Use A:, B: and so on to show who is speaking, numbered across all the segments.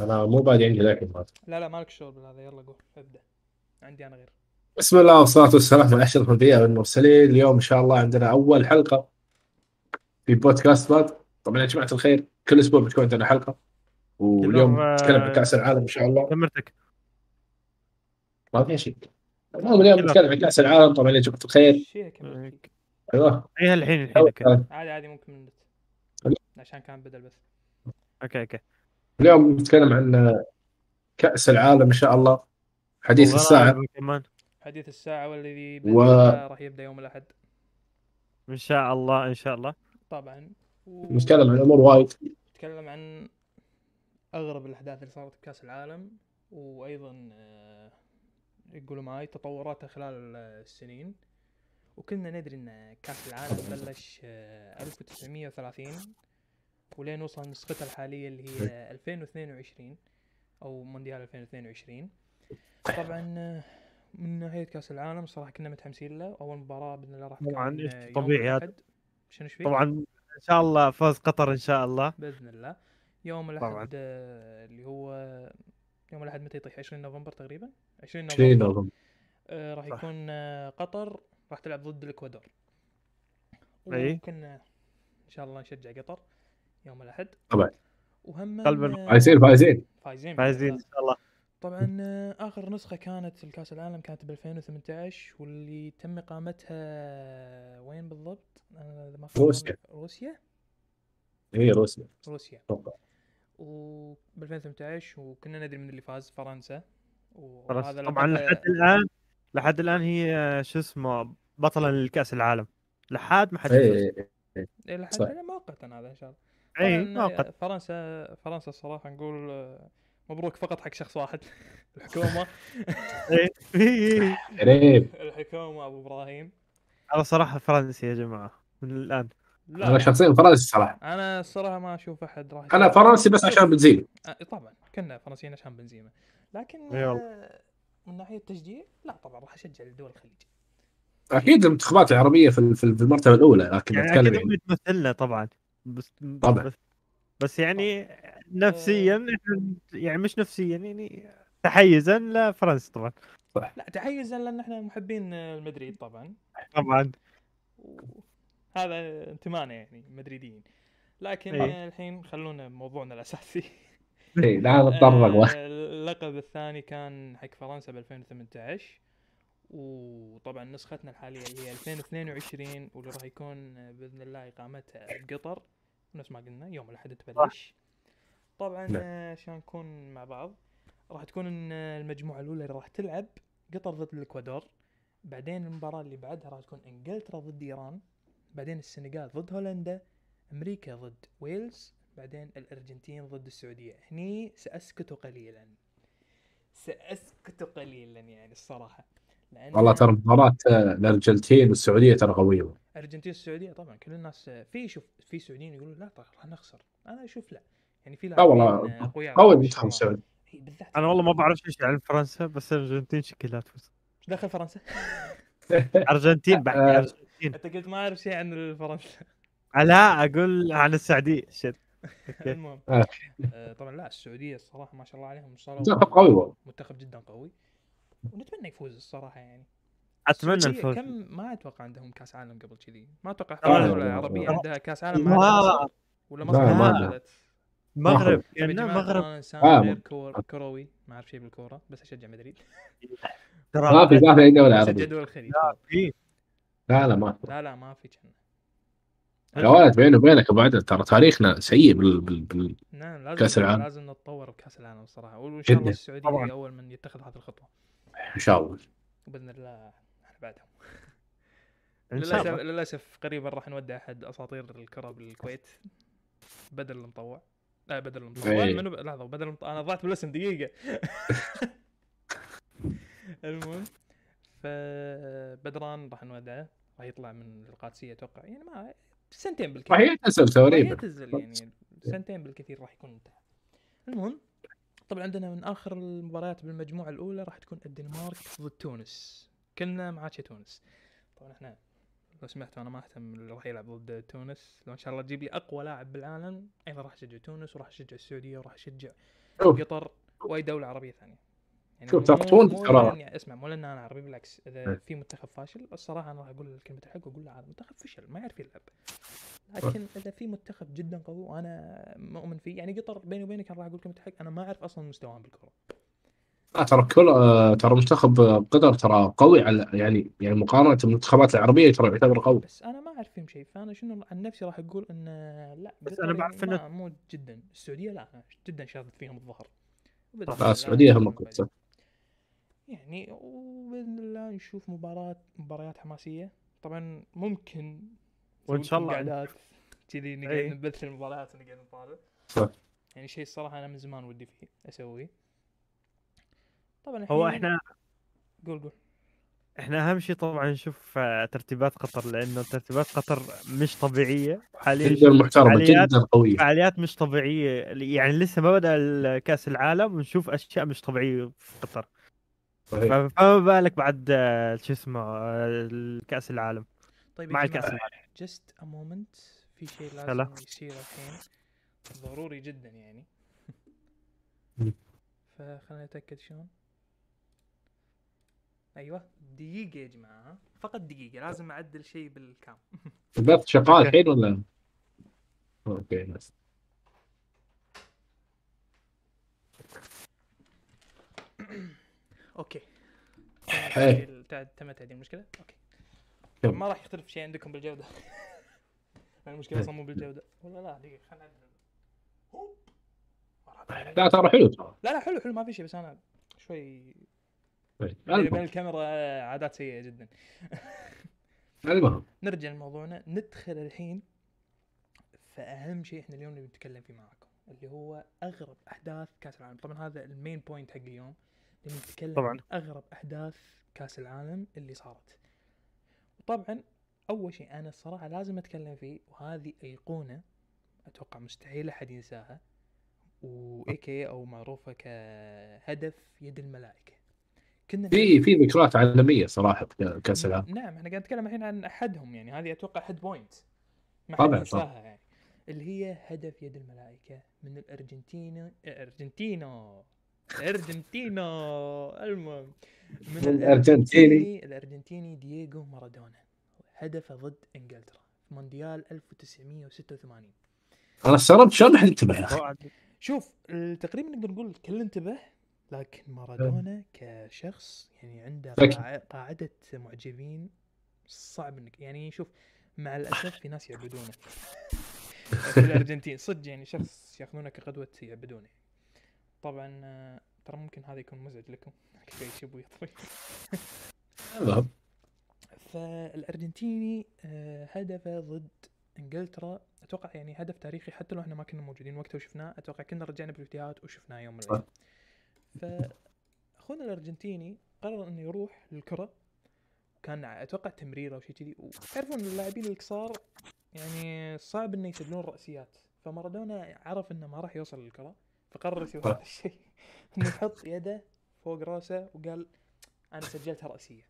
A: أنا مو بادي عندي لكن ما
B: لا لا مالك شغل بالهذا. يلا قول ابدأ. عندي أنا غير.
A: بسم الله والصلاة والسلام على أشرف الأنبياء والمرسلين. اليوم إن شاء الله عندنا أول حلقة في بودكاست باد طبعا يا جماعة الخير كل أسبوع بتكون عندنا حلقة. واليوم نتكلم عن كأس العالم إن شاء الله.
C: كاميرتك
A: ما في شيء. المهم اليوم. نتكلم عن كأس العالم. طبعا يا جماعة الخير. أيوه.
C: إيه الحين الحين
B: عادي عادي ممكن من عشان كان بدل بس.
C: okay okay.
A: اليوم نتكلم عن كأس العالم إن شاء الله. حديث الساعة.
C: كمان.
B: حديث الساعة والذي
A: و-
B: راح يبدأ يوم الأحد.
C: إن شاء الله إن شاء الله.
B: طبعا. و-
A: نتكلم عن أمور وايد.
B: نتكلم عن أغرب الأحداث اللي صارت بكأس العالم. وأيضا آه، يقولوا معي تطوراتها خلال السنين. وكنا ندري إن كأس العالم بلش آه، 1930 ولين وصل نسختها الحالية اللي هي 2022 أو مونديال 2022 طبعا من ناحية كأس العالم صراحة كنا متحمسين له. أول مباراة بإذن الله راح
C: طبعاً، طبيعي هذا.
B: شنو؟
C: طبعا إن شاء الله فوز قطر إن شاء الله.
B: بإذن الله. يوم. الأحد اللي هو يوم الأحد متى يطيح؟ 20 نوفمبر تقريبا؟ 20
A: شيء
B: نوفمبر.
A: نظم
B: آه، راح. يكون آه، قطر راح تلعب ضد الإكوادور.
C: أي.
B: وكنا إن شاء الله نشجع قطر. يوم الأحد.
A: طبعاً.
B: وهم
C: قلباً
B: آه،
A: فايزين فايزين.
B: فايزين.
C: فايزين إن شاء الله.
B: طبعا آه، آخر نسخة كانت لكأس العالم كانت ب 2018 واللي تم إقامتها وين بالضبط؟ أنا إذا ما
A: روسيا.
B: روسيا؟
A: هي روسيا.
B: روسيا. و ب 2018 وكنا ندري من اللي فاز فرنسا. وهذا
C: طبعا لحد الآن لحد الآن هي شو اسمه بطله لكأس العالم. لحد ما حد يفوز.
A: إيه،
B: إيه لحد
A: صح.
B: الآن مؤقتا هذا إن شاء الله.
C: اي
B: فرنسا فرنسا الصراحة نقول آه، مبروك فقط حق شخص واحد. الحكومة.
C: إيه. إيه.
A: قريب.
B: الحكومة أبو إبراهيم.
C: أنا صراحة فرنسي يا جماعة من الآن.
B: لا.
A: أنا شخصيا فرنسي صراحة.
B: أنا الصراحة ما أشوف أحد راح
A: أنا
B: يفوز.
A: فرنسي بس عشان بنزيما.
B: آه، طبعا. كنا فرنسيين عشان بنزيما. لكن
C: والله.
B: آه، من ناحية التشجيع لا طبعا راح أشجع لدول الخليج.
A: أكيد المنتخبات العربية في في في المرتبة الأولى لكن
C: يعني أكيد
A: يعني.
C: طبعا. بس
A: طبعاً.
C: بس, بس يعني نفسيا إحنا يعني مش نفسيا يعني تحيزا لفرنسا طبعا.
B: لا تحيزا لأن إحنا محبين آه، المدريد طبعا.
C: طبعا.
B: هذا انتمائنا يعني مدريديين. لكن. آه، الحين خلونا بموضوعنا الأساسي.
A: إيه، لا نتطرق.
B: آه، اللقب الثاني كان حق فرنسا ب 2018 وطبعا نسختنا الحالية اللي هي 2022 واللي راح يكون بإذن الله إقامتها بقطر نفس ما قلنا يوم الأحد تبلش. طبعا
A: نعم.
B: آه، عشان نكون مع بعض؟ راح تكون المجموعة الأولى اللي راح تلعب قطر ضد الإكوادور. بعدين المباراة اللي بعدها راح تكون إنجلترا ضد إيران. بعدين السنغال ضد هولندا. أمريكا ضد ويلز. بعدين الأرجنتين ضد السعودية. هني ساسكت قليلا. ساسكت قليلا يعني الصراحة.
A: والله ترى مباراة آه، الأرجنتين والسعودية ترى قوية.
B: ارجنتين السعوديه طبعا كل الناس في شوف في سعوديين يقولون لا طبعا راح نخسر. أنا أشوف لا. يعني في
A: لا والله
B: لاعبين أقوياء
A: قوي المنتخب. السعودي
C: أنا والله ما بعرف إيش عن فرنسا بس الأرجنتين شكلها تفوز.
B: إيش دخل فرنسا؟
C: أرجنتين بعد
A: آه.
C: أرجنتين.
B: أنت قلت ما أعرف شيء عن فرنسا
C: لا أقول عن السعودية. شت.
B: المهم
A: آه.
B: آه، طبعا لا السعودية الصراحة ما شاء الله عليهم صاروا
A: منتخب قوي والله.
B: منتخب جدا قوي. ونتمنى يفوز الصراحة يعني. أتمنى
C: الفوز
B: كم ما أتوقع عندهم كأس عالم قبل كذي. ما أتوقع
C: آه،
B: في دوله
A: آه،
B: عربيه
A: آه.
B: عندها كأس عالم مصر ولا مصر
C: ما
B: ما.
C: المغرب
B: ترى أنا انسان
A: آه.
B: غير كور كروي. ما أعرف شيء بالكورة بس أشجع مدريد.
C: ترى
A: ما في ما في أي دولة
B: أشجع
A: عربية
B: دول الخليج
C: في.
A: لا لا ما في.
B: لا لا ما في كنا
A: يا ولد بيني وبينك أبو عدل ترى تاريخنا سيء بال... بال... بال...
B: نعم لازم
A: كأس العالم.
B: لازم نتطور بكأس العالم الصراحة. وإن شاء الله. السعودية أول من يتخذ هذه الخطوة.
A: إن شاء الله.
B: وباذن الله إحنا بعدهم.
C: إن شاء
B: للاسف
C: الله.
B: للأسف قريبا راح نودع أحد أساطير الكرة بالكويت. بدل المطوع. لا بدل المطوع.
A: إيه.
B: منو ب... لحظة بدل المطوع. أنا ضعت بالاسم دقيقة. المهم فبدران راح نودعه. راح يطلع من القادسية أتوقع. يعني ما سنتين بالكثير.
A: راح يعتزل
B: راح
A: تقريبا
B: يعتزل يعني. سنتين بالكثير راح يكون انتهى. المهم طبعا عندنا من آخر المباريات بالمجموعة الأولى راح تكون الدنمارك ضد تونس. كلنا معاك تونس. طبعا إحنا لو سمحتوا أنا ما أهتم اللي راح يلعب ضد تونس. لو إن شاء الله تجيب لي أقوى لاعب بالعالم أيضا راح أشجع تونس وراح أشجع السعودية وراح
A: أشجع
B: قطر وأي دولة عربية ثانية. يعني
A: شوف،
B: مو-
A: ترى أسمع
B: مو لأن أنا عربي بالعكس. إذا
A: إيه.
B: في منتخب فاشل الصراحة أنا راح أقول كلمه الحق وأقول له هذا منتخب فشل ما يعرف يلعب. لكن إذا في منتخب جدا قوي وأنا مؤمن فيه يعني قطر بيني وبينك أنا راح أقول كلمة الحق أنا ما أعرف أصلا مستواهم بالكرة.
A: لا ترى كل آه، ترى منتخب قطر ترى قوي على يعني يعني مقارنة بالمنتخبات العربية ترى يعتبر قوي.
B: بس أنا ما أعرف فيهم شيء فأنا شنو عن نفسي راح أقول إن لا
C: بس أنا بعرف إنه-
B: ما- مو جدا. السعودية لا جدا شادت فيهم الظهر.
A: لا
B: الله
A: السعودية هم.
B: بعد. يعني وباذن الله نشوف مباراة مباريات حماسية. طبعا ممكن
C: وإن
B: نسوي
C: شاء الله.
B: قعدات كذي نقعد
C: إيه.
B: نبث المباريات ونقعد نطالع.
A: صح.
B: يعني شيء الصراحة أنا من زمان ودي فيه أسويه. طبعا
C: هو إحنا
B: قول قول.
C: إحنا أهم شيء طبعا نشوف آه، ترتيبات قطر لأنه ترتيبات قطر مش طبيعية. حاليا
A: جدا محترمة
C: فعاليات-
A: جدا قوية.
C: فعاليات مش طبيعية. يعني لسه ما بدأ كاس العالم ونشوف أشياء مش طبيعية في قطر. فما بالك بعد آه، شو اسمه آه، كاس العالم.
B: طيب
C: مع الكاس العالم.
B: just a moment في شيء
C: هلا.
B: لازم يصير الحين. ضروري جدا يعني.
A: مم.
B: فخلينا نتاكد شلون. أيوه دقيقة يا جماعة. ها؟ فقط دقيقة لازم أعدل شيء بال cam.
A: البث شغال الحين ولا؟
B: okay
A: nice
B: okay. تم تعديل المشكلة
A: okay.
B: ما راح يختلف شيء عندكم بالجودة. المشكلة أصلا مو بالجودة. ولا لا دقيقة خلينا.
A: لا ترى حلو ترى.
B: لا لا حلو حلو ما في شيء بس أنا شوي وبين
A: المهم
B: الكاميرا عادات سيئة جدا.
A: المهم
B: نرجع لموضوعنا. ندخل الحين في أهم شيء إحنا اليوم نبي نتكلم فيه معاكم اللي هو أغرب أحداث كأس العالم. طبعا هذا ال main point حق اليوم. نتكلم
C: طبعاً.
B: عن أغرب أحداث كأس العالم اللي صارت. طبعا أول شيء أنا الصراحة لازم أتكلم فيه وهذه أيقونة أتوقع مستحيل أحد ينساها و AKA أو معروفة كهدف يد الملائكة. كنا
A: في في ذكريات عالمية صراحة في كأس العالم.
B: نعم إحنا قاعد نتكلم الحين عن أحدهم يعني هذه أتوقع head point ما حد
A: طبعاً،
B: ينساها يعني. اللي هي هدف يد الملائكة من الارجنتين أرجنتينو. ارجنتينو المهم من
A: الأرجنتيني.
B: الأرجنتيني دييغو مارادونا. هدفه ضد إنجلترا في مونديال 1986
A: أنا استغربت شلون حد انتبه يا أخي؟
B: شوف تقريبا نقدر نقول الكل انتبه لكن مارادونا كشخص يعني عنده
A: ذكي.
B: قاع- قاعدة معجبين. صعب انك يعني شوف مع الأسف في ناس يعبدونه. في الأرجنتين صدق يعني شخص ياخذونه كقدوة يعبدونه. طبعا آه، ترى ممكن هذا يكون مزعج لكم. شوي شبوي طويل.
A: المهم
B: فالأرجنتيني آه، هدفه ضد إنجلترا. أتوقع يعني هدف تاريخي حتى لو إحنا ما كنا موجودين وقتها وشفناه أتوقع كنا رجعنا بالفيديوهات وشفناه يوم من الأيام فأخونا الأرجنتيني قرر إنه يروح للكرة. كان أتوقع تمريره أو شيء كذي. وتعرفون اللاعبين القصار يعني صعب إنه يسجلون رأسيات. فمارادونا عرف إنه ما راح يوصل للكرة. فقرر يسوي هذا الشيء. إنه يحط يده فوق راسه وقال أنا سجلت راسيه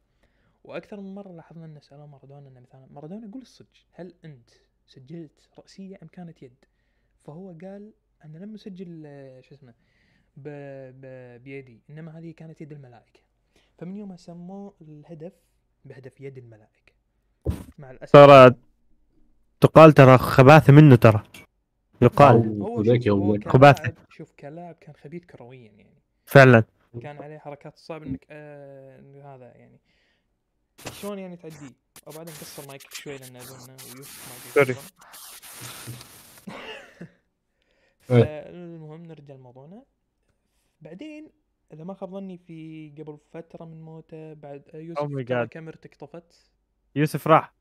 B: وأكثر من مرة لاحظنا إن سالوه مارادونا إنه مثلا مارادونا قول الصدق هل أنت سجلت راسيه أم كانت يد؟ فهو قال أنا لم أسجل آه، شو اسمه ب... ب... بيدي إنما هذه كانت يد الملائكة. فمن يومها سموه الهدف بهدف يد الملائكة. مع الأسف.
C: ترى تقال ترى خباثة منه ترى. يقال.
B: هو
A: ذكي
B: شوف هو. كلاعب شوف كلاعب كان خبيث كرويا يعني.
C: فعلا.
B: كان عليه حركات صعب إنك آه هذا يعني. شلون يعني تعديه وبعدين كسر مايك شوي لأن اظن يوسف ما
C: سوري.
A: إيه.
B: فالمهم نرجع لموضوعنا. بعدين إذا ما خاب ظني في قبل فترة من موته بعد آه،
C: Oh
B: يوسف
C: God.
B: كاميرتك طفت
C: يوسف راح.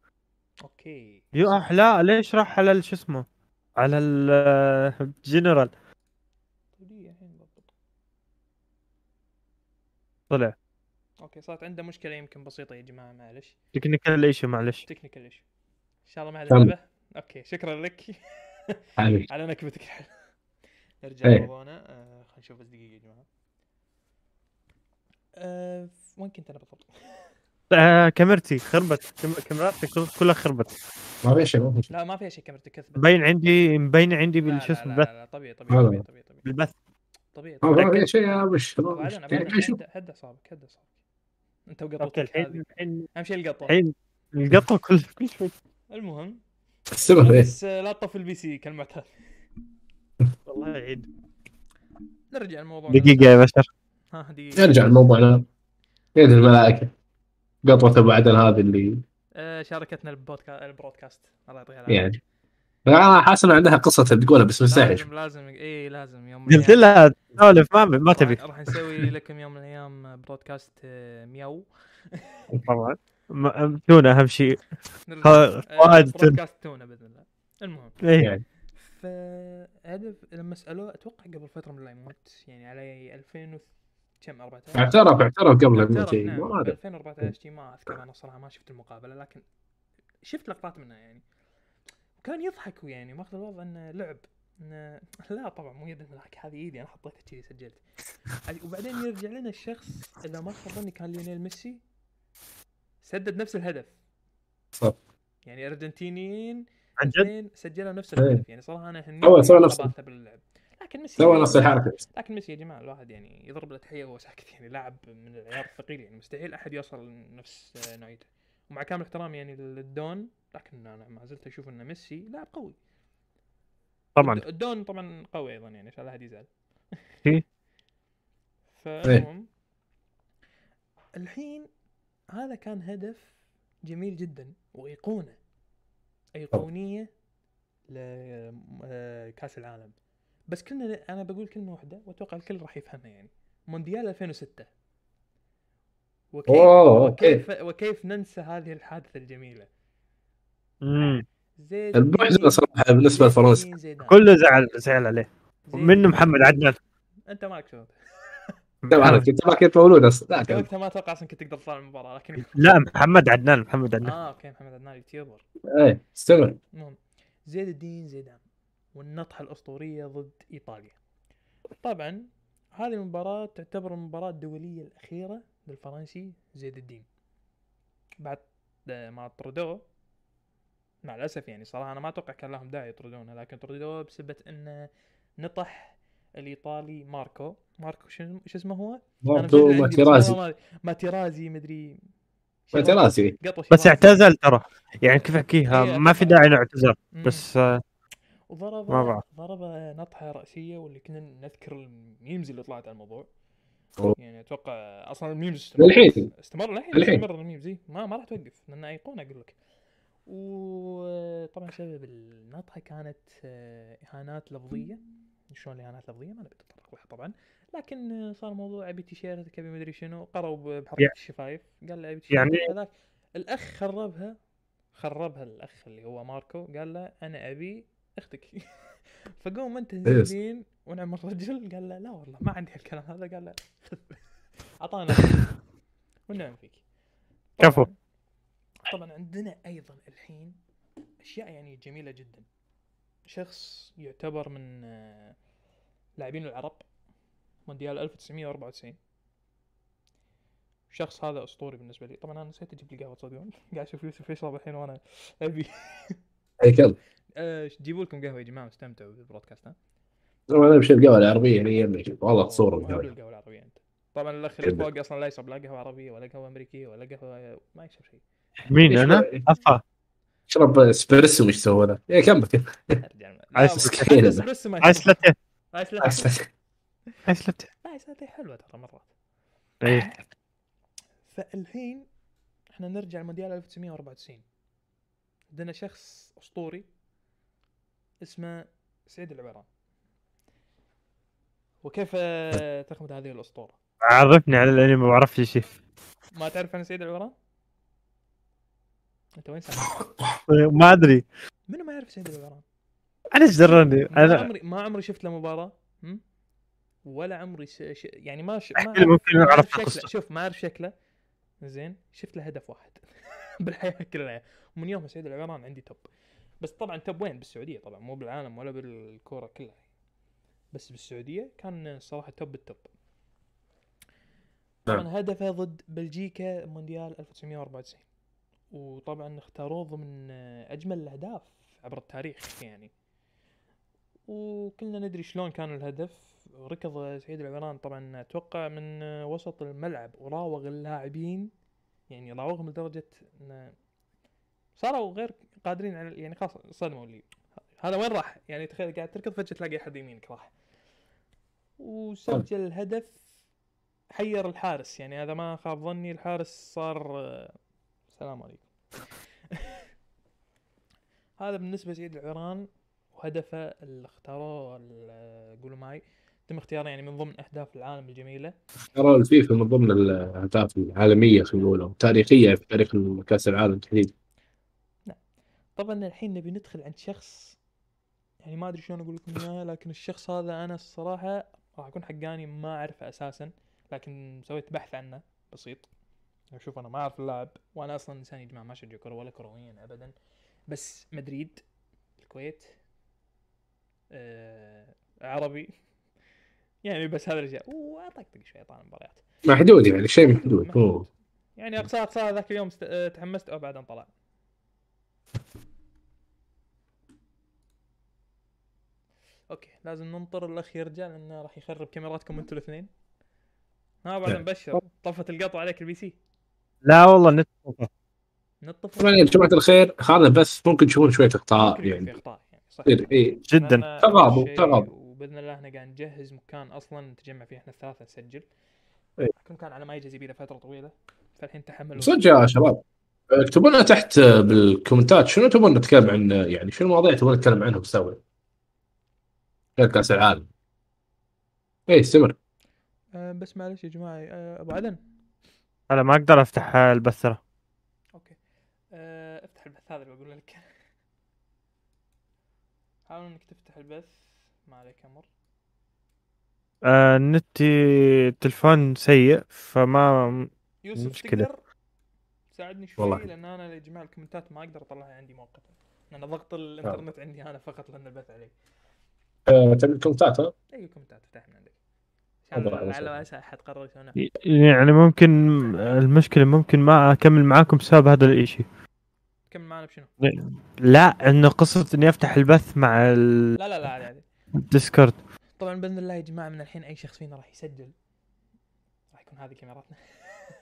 B: okay.
C: يروح لا ليش راح على شو اسمه؟ على الجنرال طلع.
B: okay صارت عنده مشكلة يمكن بسيطة يا جماعة معلش.
C: technical issue معلش.
B: technical issue إن شاء الله
A: كمل.
B: انتبه okay شكرا لك. على نكبتك. نرجع
A: إيه.
B: لموضوعنا آه خلينا نشوف بس دقيقة يا جماعة. آه وين كنت أنا بالضبط؟
C: آه كاميرتي خربت. كام- كاميراتي كل- كلها خربت.
A: ما في شيء ما في شيء.
B: لا ما فيها شيء كاميرتك كذبت
C: مبين عندي مبين عندي بالشو اسمه
B: لا، لا، طبيعي طبيعي. طبيعي طبيعي طبيعي.
C: بالبث.
B: طبيعي
A: ما
B: طبيعي.
A: ما في شيء يا وش يعني
B: هد اعصابك هد اعصابك أنت
C: okay
B: وقطوتك
C: الحين
B: أهم شيء القطة.
C: الحين القطة كل كل شوي
B: المهم
A: استمر إيه
B: بس لا تطفي ال PC كالمعتاد.
C: والله يعيد
B: نرجع الموضوع
C: دقيقة يا بشر.
B: ها دقيقة.
A: نرجع لموضوعنا. يد الملائكة. قطوة ابو عدن هذه اللي
B: آه، شاركتنا البودكاست ال broadcast. الله يعطيها العافية.
A: يعني. أنا حاسس انه عندها قصة تقولها بس مستحي
B: لازم لازم إي لازم. يوم
C: قلت لها تسولف ما ما تبي.
B: راح- نسوي لكم يوم من الأيام broadcast آه، مياو.
C: طبعا. تونه أهم شيء. ها-
B: آه،
C: فؤاد
B: broadcast تونا بإذن الله. المهم.
C: إيه.
A: يعني.
B: فهدف لما سألوه أتوقع قبل فترة من لا يموت يعني على 2000 و كم؟ 14
A: اعترف اعترف قبل
B: نعم.
A: ما
B: ب
A: ادري
B: 2014 شي ما أذكر أنا صراحة ما شفت المقابلة لكن شفت لقطات منها يعني. وكان يضحك يعني ماخذ الوضع إنه لعب إنه لا طبعا مو يد الملاك هذه إيدي أنا حطيتها كذي سجلت. وبعدين يرجع لنا الشخص إذا ما خاب ظني كان ليونيل ميسي سدد نفس الهدف.
A: صح.
B: يعني أرجنتينيين
C: عن جد؟
B: سجلوا نفس
A: إيه.
B: الهدف يعني صراحة
A: أنا سوى
B: على
A: نفسه.
B: ثباته باللعب. لكن ميسي
A: سوى نفس الحركة.
B: لكن ميسي يا جماعة الواحد يعني يضرب له تحية وهو ساكت. يعني لاعب من العيار الثقيل يعني مستحيل أحد يوصل لنفس آه، نوعيته. ومع كامل احترامي يعني للدون لكن أنا ما زلت أشوف إن ميسي لاعب قوي.
C: طبعا.
B: الد- الدون طبعا قوي أيضا يعني عشان لا أحد يزعل.
C: إيه.
B: فالمهم الحين هذا كان هدف جميل جدا وإيقونة. إيقونية لكاس العالم. بس كلنا أنا بقول كلمة واحدة وأتوقع الكل راح يفهمها يعني. مونديال 2006 وكيف
A: أوه،
B: وكيف وكيف ننسى هذه الحادثة الجميلة.
C: مم.
B: زيد
A: المحزنه صراحة بالنسبة لفرنسا.
C: كله زعل زعل عليه.
B: زيدين.
C: منه محمد عدنان.
B: أنت مالك شباب؟
A: طبعا كنت ما كنت مولود أصلا. لا أنت
B: وقتها ما أتوقع أصلا كنت تقدر تطلع المباراة لكن
C: لا محمد عدنان محمد عدنان.
B: آه okay محمد عدنان YouTuber.
A: إيه استمر
B: المهم. زين الدين زيدان. والنطحة الأسطورية ضد إيطاليا. طبعا هذه المباراة تعتبر المباراة الدولية الأخيرة للفرنسي زيد الدين. بعد ما طردوه مع الأسف يعني صراحة أنا ما أتوقع كان لهم داعي يطردونه لكن طردوه بسبب أنه نطح الإيطالي ماركو. ماركو شو شو اسمه هو؟ بس
A: ماتيرازي.
B: ماتيرازي مدري.
A: ماتيرازي.
C: بس. اعتزل ترى. يعني كيف أحكيها؟
B: إيه،
C: ما في. داعي
B: مم.
C: بس آه،
B: وضرب
C: ما بعرف.
B: ضرب نطحه رأسية واللي كنا نذكر ال memes اللي طلعت على الموضوع.
A: أوه.
B: يعني أتوقع أصلا ال memes استمر
A: للحين.
B: استمر للحين. استمر ال memes. ما ما راح توقف لأن ايقونه أقول لك. وطبعا سبب النطحه كانت آه، إهانات لفظية. شلون الإهانات اللفظيه ما نبي نتطرق لها طبعا. لكن صار موضوع أبي تيشيرت ابي مدري شنو. قروا بحركة
C: يع-
B: الشفايف. قال له أبي تيشيرت
C: يعني-
B: هذاك. الأخ خربها خربها الأخ اللي هو ماركو. قال له أنا أبي أختك. فقوم انت. زين ونعم الرجل قال له لا والله ما عندي هالكلام هذا. قال له خذ أعطانا. والنعم فيك.
C: كفو.
B: طبعاً- طبعا عندنا أيضا الحين أشياء يعني جميلة جدا. شخص يعتبر من آه، لاعبين العرب مونديال 1994 الشخص هذا أسطوري بالنسبة لي. طبعا أنا نسيت أجيب لي قهوة تصدقون قاعد أشوف يوسف يشرب الحين وأنا أبي.
A: هيكل
B: آه، جيبوا لكم قهوة يا جماعة استمتعوا بالبرودكاست ها؟
A: أنا بشرب القهوه العربية اللي يمي والله تصور
B: القهوة. العربية أنت. طبعا الأخ اللي. فوق أصلا لا يشرب لا قهوة عربية ولا قهوة أمريكية ولا قهوة ما يشرب شيء.
C: مين أنا؟ أفا.
A: اشرب إسبريسو وش سوى ذا يا كمل.
B: لا،
C: عايز.
B: إسبريسو ما
C: عايز
B: يشرب.
C: لاتيه
B: عايز لا
C: عايز لاتيه
B: لا عايز لاتيه حلوة ترى مرات.
C: إيه.
B: فالحين إحنا نرجع لمونديال 1994 عندنا شخص أسطوري. اسمه سعيد العبيران. وكيف آه، تخمد هذه الأسطورة؟
C: عرفني على لاني ما بعرفش شيء
B: ما تعرف عن سعيد العبيران؟ أنت وين؟
C: ما أدري.
B: منو ما يعرف سعيد العبيران؟
C: أنا إيش دراني؟
B: ما
C: أنا
B: عمري ما عمري شفت له مباراة؟ ولا عمري ش... ش... يعني ما ش... ما
C: ممكن
B: ما أعرف شكله. شوف ما أعرف شكله. زين شفت له هدف واحد. بالحياة كلها. ومن يوم سعيد العويران عندي top. بس طبعا top وين؟ بالسعودية طبعا مو بالعالم ولا بالكورة كلها. بس بالسعودية كان صراحة top ال top. طبعا هدفه ضد بلجيكا مونديال 1994 وطبعا اختاروه ضمن أجمل الأهداف عبر التاريخ يعني. وكلنا ندري شلون كان الهدف. ركض سعيد العويران طبعا أتوقع من وسط الملعب وراوغ اللاعبين. يعني راوغهم لدرجة انه صاروا غير قادرين على يعني خلاص صدموا اللي هذا وين راح؟ يعني تخيل قاعد تركض فجأة تلاقي أحد يمينك راح. وسجل هدف حير الحارس. يعني هذا ما خاب ظني الحارس صار السلام عليكم. هذا بالنسبة لسعيد العران وهدفه اللي اختاروه قولوا معي تم اختياره يعني من ضمن أهداف العالم الجميلة.
A: ترى الفيفا من ضمن الأهداف العالمية خلينا نقول تاريخية في تاريخ كأس العالم تحديدا.
B: طبعا الحين نبي ندخل عند شخص يعني ما أدري شلون أقول لكم إياه لكن الشخص هذا أنا الصراحة راح اكون حقاني ما أعرفه أساسا لكن سويت بحث عنه بسيط. شوف أنا ما أعرف اللاعب وأنا أصلا إنسان يا جماعة ما اشجع كرة ولا كرويا ابدا. بس مدريد الكويت آه عربي. يعني بس هذا الأشياء. واطقطق شوي طال المباريات
A: محدود يعني شيء محدود.
B: يعني أقصى أقصى ذاك اليوم است... آه، تحمست أو بعدين طلع. أوكي لازم ننطر الاخ يرجع لأنه راح يخرب كاميراتكم أنتوا الاثنين. ها بعد. مبشر طفت القطو عليك البي سي.
C: لا والله نت
B: نطف
A: طبعا يا جماعة الخير هذا بس ممكن تشوفون شوية اخطاء يعني.
B: اخطاء يعني صح.
A: يصير اي
C: جدا.
A: تغاضوا- تغاضوا.
B: وبإذن الله إحنا قاعد نجهز مكان أصلا نتجمع فيه إحنا الثلاثة نسجل.
A: إيه.
B: لكن كان على ما يجهز يبي له فترة طويلة. فالحين تحملوا.
A: صدق يا شباب. اكتبوا لنا تحت بالكومنتات شنو تبون نتكلم عن؟ يعني شنو المواضيع تبون نتكلم عنها؟ بسوي غير كاس العالم. اي استمر
B: آه بس معلش يا جماعة آه أبو عدن.
C: أنا ما أقدر أفتح البث ترى
B: okay. آه افتح البث هذا اللي بقول لك. حاول إنك تفتح البث. ما عليك أمر
C: آه نتي التلفون سيء فما
B: يوسف
C: مشكلة.
B: تقدر؟ تساعدني شوي
A: والله.
B: لأن أنا يا جماعة الكومنتات ما أقدر أطلعها عندي مؤقتا. لأن ضغط الإنترنت عندي أنا فقط لأن البث عليه
A: تبي الكومنتات ها؟
B: أي الكومنتات افتح من عندك. عشان
A: تفضل،
B: لعل
A: أهلا
B: وعسى احد قرر يسوي نفس
C: يعني ممكن المشكلة ممكن ما أكمل معاكم بسبب هذا الإشي.
B: كمل معنا بشنو؟
C: لا إنه قصة إني أفتح البث مع
B: لا لا لا عادي عادي.
C: الديسكورد
B: طبعا بإذن الله يا جماعة من الحين أي شخص فينا راح يسجل. راح يكون هذه كاميراتنا.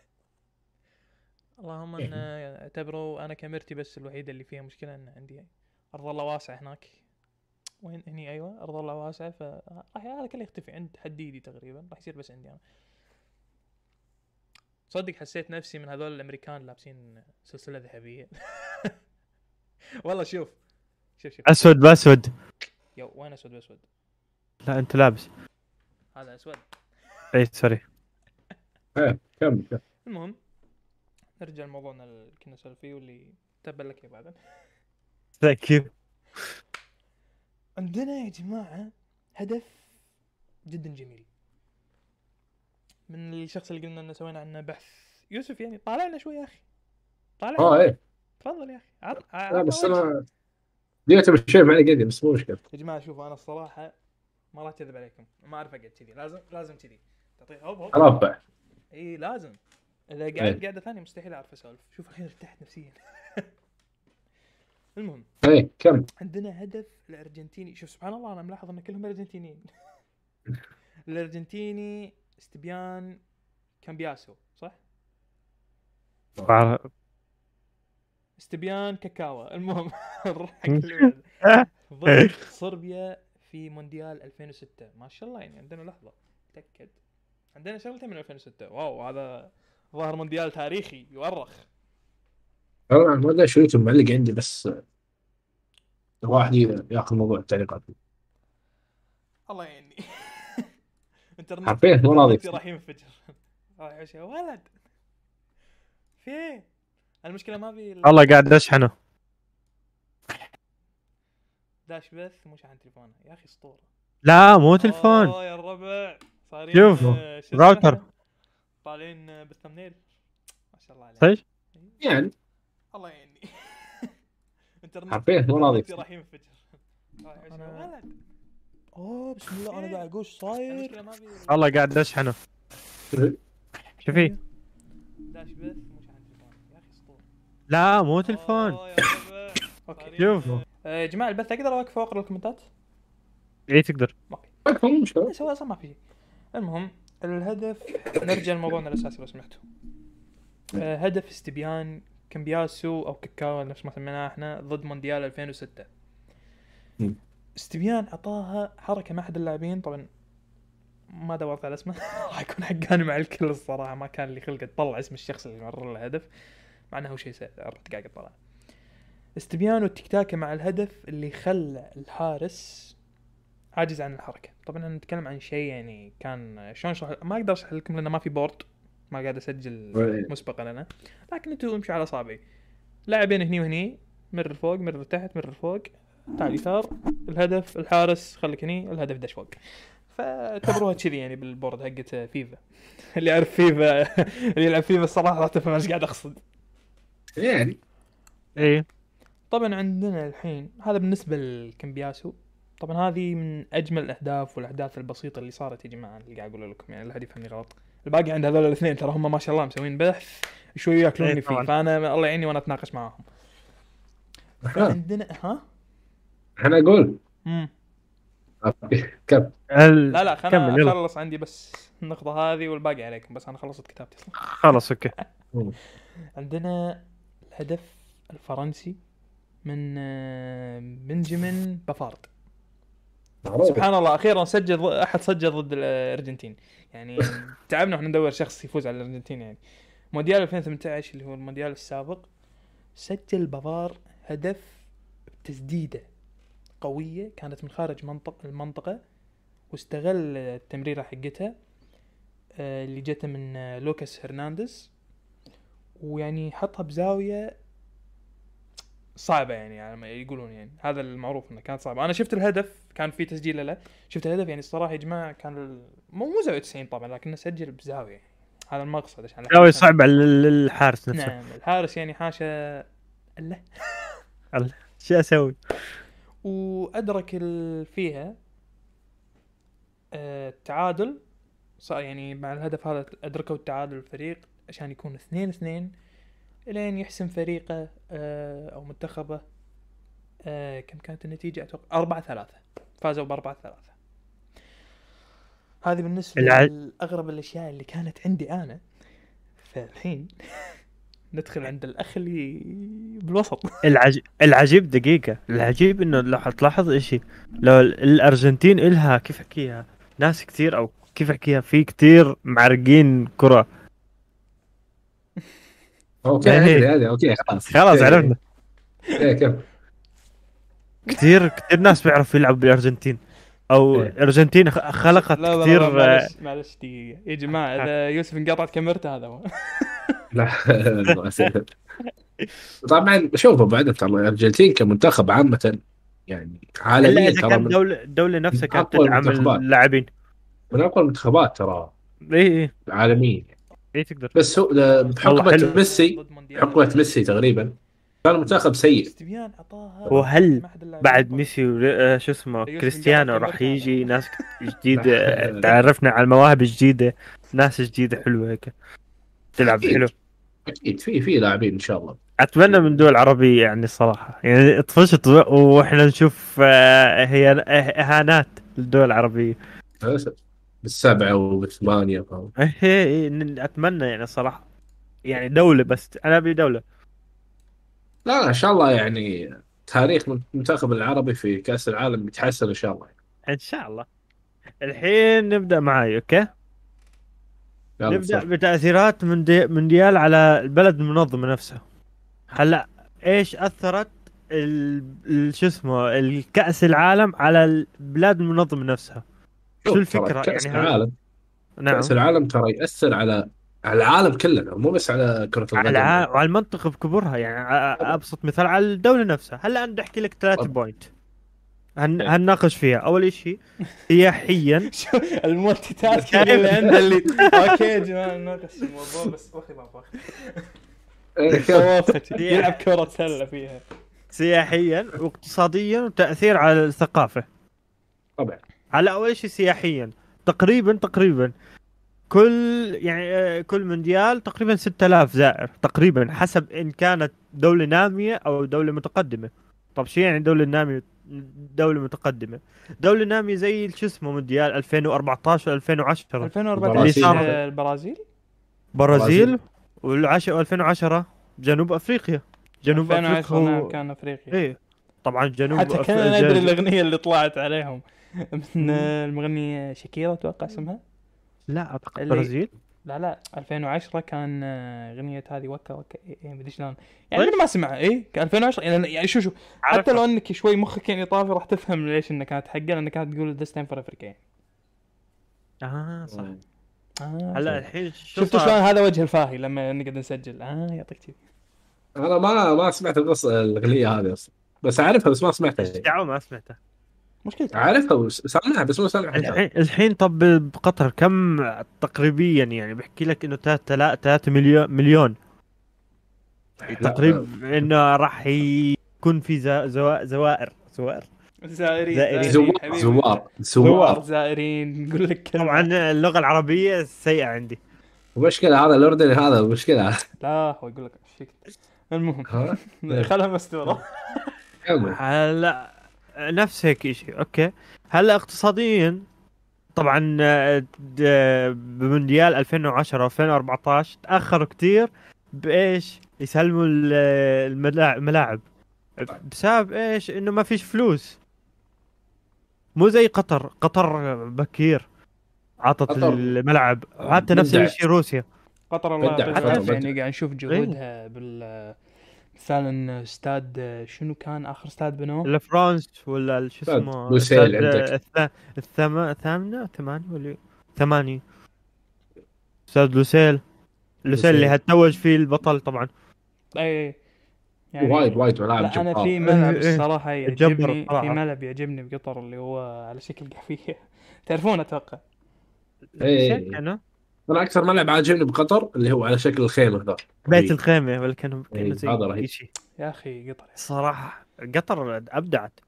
B: اللهم ان اعتبروا أنا كاميرتي بس الوحيدة اللي فيها مشكلة إن عندي أرض الله واسعه هناك. وين هني؟ أيوه أرض الله واسعة فراح هذا كله يختفي عند حديدي تقريبا راح يصير بس عندي أنا صدق حسيت نفسي من هذول الأمريكان لابسين سلسلة ذهبية. والله شوف شوف شوف.
C: أسود بأسود.
B: يو وين أسود بأسود؟
C: لا أنت لابس.
B: هذا أسود.
C: اي sorry.
A: كمل كمل.
B: المهم نرجع لموضوعنا اللي كنا نسولف فيه واللي تبا لك يا بعدين
C: thank you
B: عندنا يا جماعة هدف جدا جميل. من الشخص اللي قلنا إنه سوينا عنه بحث. يوسف يعني طالعنا شوي يا أخي. طالع
A: آه إيه.
B: تفضل يا أخي. عط...
A: لا بس. أنا جيت بالشيء معي قديم بس مو مشكلة.
B: يا جماعة شوفوا أنا الصراحة ما راح اكذب عليكم. ما أعرف أقعد كذي. لازم لازم كذي. تعطيه هوب هوب.
A: أربع
B: إي لازم.
A: إذا.
B: قاعد قاعدة ثانية مستحيل أعرف أسولف. شوف الحين ارتحت نفسيا. المهم.
A: إيه كم
B: عندنا هدف الأرجنتيني. شوف سبحان الله أنا ملاحظ إن كلهم أرجنتينيين. الأرجنتيني استبيان كامبياسو صح؟ استبيان كاكاوا. المهم بعده. ضد صربيا في مونديال 2006 ما شاء الله يعني عندنا لحظة. تأكد. عندنا شغلتين من 2006 واو هذا ظهر مونديال تاريخي. يؤرخ
A: أنا ما ادري شو يوتيوب معلق عندي بس واحد ياخذ موضوع التعليقات.
B: الله يعيني انترنت
A: حرفيا مو راضي.
B: راح ينفجر. راح يا ولد. في إيه؟ المشكلة ما في ال-
C: والله قاعد اشحنه
B: داش بث مو شحن تليفونه. يا أخي أسطورة.
C: لا مو تلفون
B: اوه يا الربع. صارين
C: شوف،
B: آه،؟
C: راوتر.
B: طالعين آه، بال thumbnail. ما شاء الله عليك.
C: صدق
A: يعني.
B: الله يعيني انترنت
A: حرفيا مو راضي
B: انترنتي راح ينفجر ولد. أوه بسم الله أنا قاعد أقول إيش صاير.
C: والله قاعد اشحنه شو في؟
B: داش بث مو يا أخي اسطورة.
C: لا مو تلفون.
B: okay
C: شوف.
B: يا جماعة البث أقدر أوقف واقرا الكومنتات؟
C: اي تقدر.
A: أكثر من مشكلة.
B: سواء أصلا ما في. شيء المهم الهدف نرجع لموضوعنا الأساسي لو سمحتوا. آه، هدف استيبان كامبياسو أو كاكاو نفس ما سميناه إحنا ضد مونديال 2006
A: مم.
B: استيبان أعطاها حركة مع أحد اللاعبين طبعا ما دورت على اسمه راح يكون حقاني مع الكل الصراحة ما كان لي خلق أطلع اسم الشخص اللي مرر له الهدف مع إنه هو شيء سهل رحت قاعد اطلع استيبان والتيكي تاكا مع الهدف اللي خلى الحارس عاجز عن الحركة. طبعا نتكلم عن شيء يعني كان شلون أشرح ما أقدر أشرح لكم لأنه ما في board. ما قاعد أسجل
A: إيه.
B: مسبقا أنا. لكن أنتم امشوا على اصابعي لاعبين هني وهني. مر فوق مر تحت مر فوق تعال يسار. الهدف الحارس خليك هني. الهدف دش فوق. فاعتبروها كذي يعني بال board حقت فيفا. اللي يعرف فيفا اللي يلعب فيفا الصراحة راح تفهم إيش قاعد أقصد.
A: يعني.
C: اي
B: طبعا عندنا الحين هذا بالنسبة لكمبياسو. طبعا هذه من أجمل الأهداف والأحداث البسيطة اللي صارت يا جماعة اللي قاعد أقول لكم يعني لا حد يفهمني غلط. الباقي عند هذول الاثنين ترى هم ما شاء الله مسوين بحث شوي ياكلوني
C: إيه
B: فيه.
C: طبعاً.
B: فانا الله يعيني وأنا أتناقش معاهم. عندنا ها؟
A: أنا أقول.
B: مم.
A: كم.
B: لا لا خلنا. أخلص عندي بس النقطة هذه والباقي عليكم بس أنا خلصت كتابتي أصلا.
C: خلاص okay.
B: عندنا الهدف الفرنسي من آه، بنجامين بافارد. سبحان الله أخيرا سجل أحد سجل ضد الأرجنتين. يعني تعبنا وإحنا ندور شخص يفوز على الأرجنتين يعني. مونديال 2018 اللي هو المونديال السابق سجل بافار هدف بتسديدة قوية كانت من خارج منطق المنطقة واستغل التمريرة حقتها آه، اللي جته من آه، لوكاس هرنانديز ويعني حطها بزاوية صعبة يعني على ما يقولون يعني. هذا المعروف إنه كانت صعبة. أنا شفت الهدف كان في تسجيل له شفت الهدف يعني الصراحة يا جماعة كان. مو مو زاوية 90 طبعا لكنه سجل بزاوية. هذا المقصد عشان
C: زاوية صعبة لل- للحارس نفسه
B: نعم الحارس يعني حاشا الله.
C: شو
B: أسوي؟ وأدرك. فيها آه، التعادل. صار يعني مع الهدف هذا ادركوا التعادل الفريق عشان يكون اثنين اثنين. الين يحسم فريقه آه، أو منتخبه آه، كم كانت النتيجة؟ أتوقع أربعة ثلاثة. فازوا بأربعة ثلاثة. هذه بالنسبة لأغرب الأشياء اللي كانت عندي أنا. فالحين ندخل عند الأخ اللي بالوسط.
C: العج... العجيب دقيقة. العجيب إنه لو حتلاحظ اشي لو ال- الأرجنتين إلها كيف أحكيها؟ ناس كثير أو كيف أحكيها؟ في كثير معرقين كرة.
A: okay
C: إيه.
A: هذه هذه okay خلاص.
C: خلاص
A: إيه،
C: عرفنا.
A: إيه كم
C: كثير كثير ناس بيعرفوا يلعبوا بالارجنتين أو
A: إيه.
C: الارجنتين خ- خلقت
B: لا
C: كثير
B: لا
C: آه،
B: معلش معلش دقيقة. يا جماعة إذا يوسف انقطعت كاميرته هذا هو.
A: لا. طبعا شوفوا بعد ترى الارجنتين كمنتخب عامة يعني عالميا
C: إذا
A: ترى
C: الدولة الدولة نفسها
A: من
C: كانت تدعم
A: المنتخبات.
C: اللاعبين.
A: من أقوى المنتخبات ترى.
C: اي اي
A: عالميا.
C: اي تقدر
A: بس هو بحقبه. ميسي. حقبه ميسي تقريبا. كان منتخب سيء.
C: وهل بعد. ميسي آه، شو اسمه كريستيانو راح يجي. ناس جديدة. آه، تعرفنا على المواهب جديدة ناس جديدة حلوة هيك. تلعب. حلو.
A: أكيد. في في لاعبين إن شاء الله.
C: أتمنى من دول عربية يعني الصراحة يعني طفشت وإحنا نشوف آه، هي إهانات للدول العربية
A: بس- بالسبعة وبثمانيه فاهم
C: إيه، إيه، ن- أتمنى يعني الصراحة يعني دولة بس أنا أبي دولة.
A: لا لا إن شاء الله يعني تاريخ المنتخب العربي في كأس العالم يتحسن إن شاء الله.
C: إن شاء الله. الحين نبدأ معاي okay؟ نبدأ. بتأثيرات مونديال على البلد المنظمة نفسها. هلأ إيش أثرت شو اسمه الكأس العالم على البلاد المنظمة نفسها؟ شو؟
A: ترى كأس
C: يعني
A: العالم
C: نعم.
A: كاس العالم ترى يأثر على على العالم كله مو بس على كرة
C: على
A: القدم
C: الع- وعلى المنطقة بكبرها يعني أبسط مثال على الدولة نفسها. هلا أنا بدي أحكي لك ثلاث. point. هن...
A: إيه.
C: هنناقش فيها. أول شيء سياحيا.
B: شو ال multitasking اللي عنده اللي okay يا جماعة نناقش الموضوع بس واخي ما واخي
A: إيه،.
B: يلعب كرة سلة فيها.
C: سياحيا واقتصاديا وتاثير على الثقافة.
A: طبعا.
C: على اول شيء سياحيا. تقريبا تقريبا. كل يعني آه، كل مونديال تقريبا 6000 زائر. تقريبا حسب إن كانت دولة نامية أو دولة متقدمة. طب شو يعني دولة نامية؟ دولة متقدمة. دولة نامية زي شو اسمه مونديال 2014 2010
B: 2014
A: البرازيل.
B: البرازيل؟
C: برازيل. والعش- 2010 جنوب أفريقيا. جنوب
B: 2010
C: افريقيا
B: نعم
C: هو...
B: كان أفريقيا.
C: إيه. طبعا جنوب
B: حتى
C: أف-
B: كنا
C: ج-
B: ندري الأغنية اللي طلعت عليهم. من المغنيه شاكيرا أتوقع اسمها.
C: لا أعتقد
B: اللي-
C: برازيل.
B: لا لا 2010 كان آه، أغنية هذه وكا وكا إيه إيه مدري شلون. يعني
C: طيب.
B: من ما إيه كان 2010 يعني شو شو حتى. لو إنك شوي مخك يعني طافي راح تفهم ليش إنها كانت حقه لأنها كانت تقول this time for Africa يعني
C: آه صح.
B: آه.
C: هلا. الحين شو
B: شفتوا؟ شلون هذا وجه الفاهي لما نقعد نسجل. آه يعطيك كذي
A: أنا ما ما سمعت القصة الأغنية هذه أصلا. بس أعرفها بس ما سمعتها.
C: إيش دعوة ما سمعته
B: مشكلة
A: اعرفها وسامعها بس مو سامعها
C: الحين الحين طب بقطر كم تقريبيا يعني؟ بحكي لك إنه 3 مليون. مليون تقريبا إنه راح يكون في ز- زوا- زوائر. زوائر؟
B: زائرين
C: زائرين.
A: زوار. زوار
B: زوار.
A: زوار.
B: زائرين نقول لك.
C: طبعا اللغة العربية سيئة عندي.
A: المشكلة هذا الأردني هذا مشكلة.
B: لا هو يقول لك المهم
A: ها؟
B: خلها مستورة.
A: كمل
C: هلا. نفس هيك شيء أوكي. هلأ اقتصاديا طبعا آه، د- بمونديال 2010 2014 تأخروا كثير بإيش؟ يسلموا ال- الملاعب. بسبب إيش؟ إنه ما فيش فلوس. مو زي قطر. قطر بكير. عطت
A: قطر.
C: الملعب حتى نفس. الشيء روسيا.
B: قطر الله. يعني قاعد نشوف جهودها بال مثلا استاد شنو كان آخر استاد بنوه؟
C: الفرانس ولا شو اسمه
A: لوسيل
C: استاد
A: عندك.
C: الث- الثم... الثمامة ثمامة ولا ثمامة استاد لوسيل لوسيل اللي. هتوج فيه البطل طبعا
B: اي يعني
A: وايد وايد ملاعب
B: لا
A: أنا.
B: في ملعب
C: إيه، إيه. الصراحة
B: يعجبني. في ملعب يعجبني بقطر اللي هو على شكل قحفية تعرفونه أتوقع
A: إيه.
C: كان
A: أنا أكثر ملعب عاجبني بقطر اللي هو على شكل الخيمه ذا.
C: بيت الخيمة ولا كان
A: إيه،
C: زي
A: هذا رهيب.
B: يا أخي قطر
C: صراحة قطر
A: أبدعت.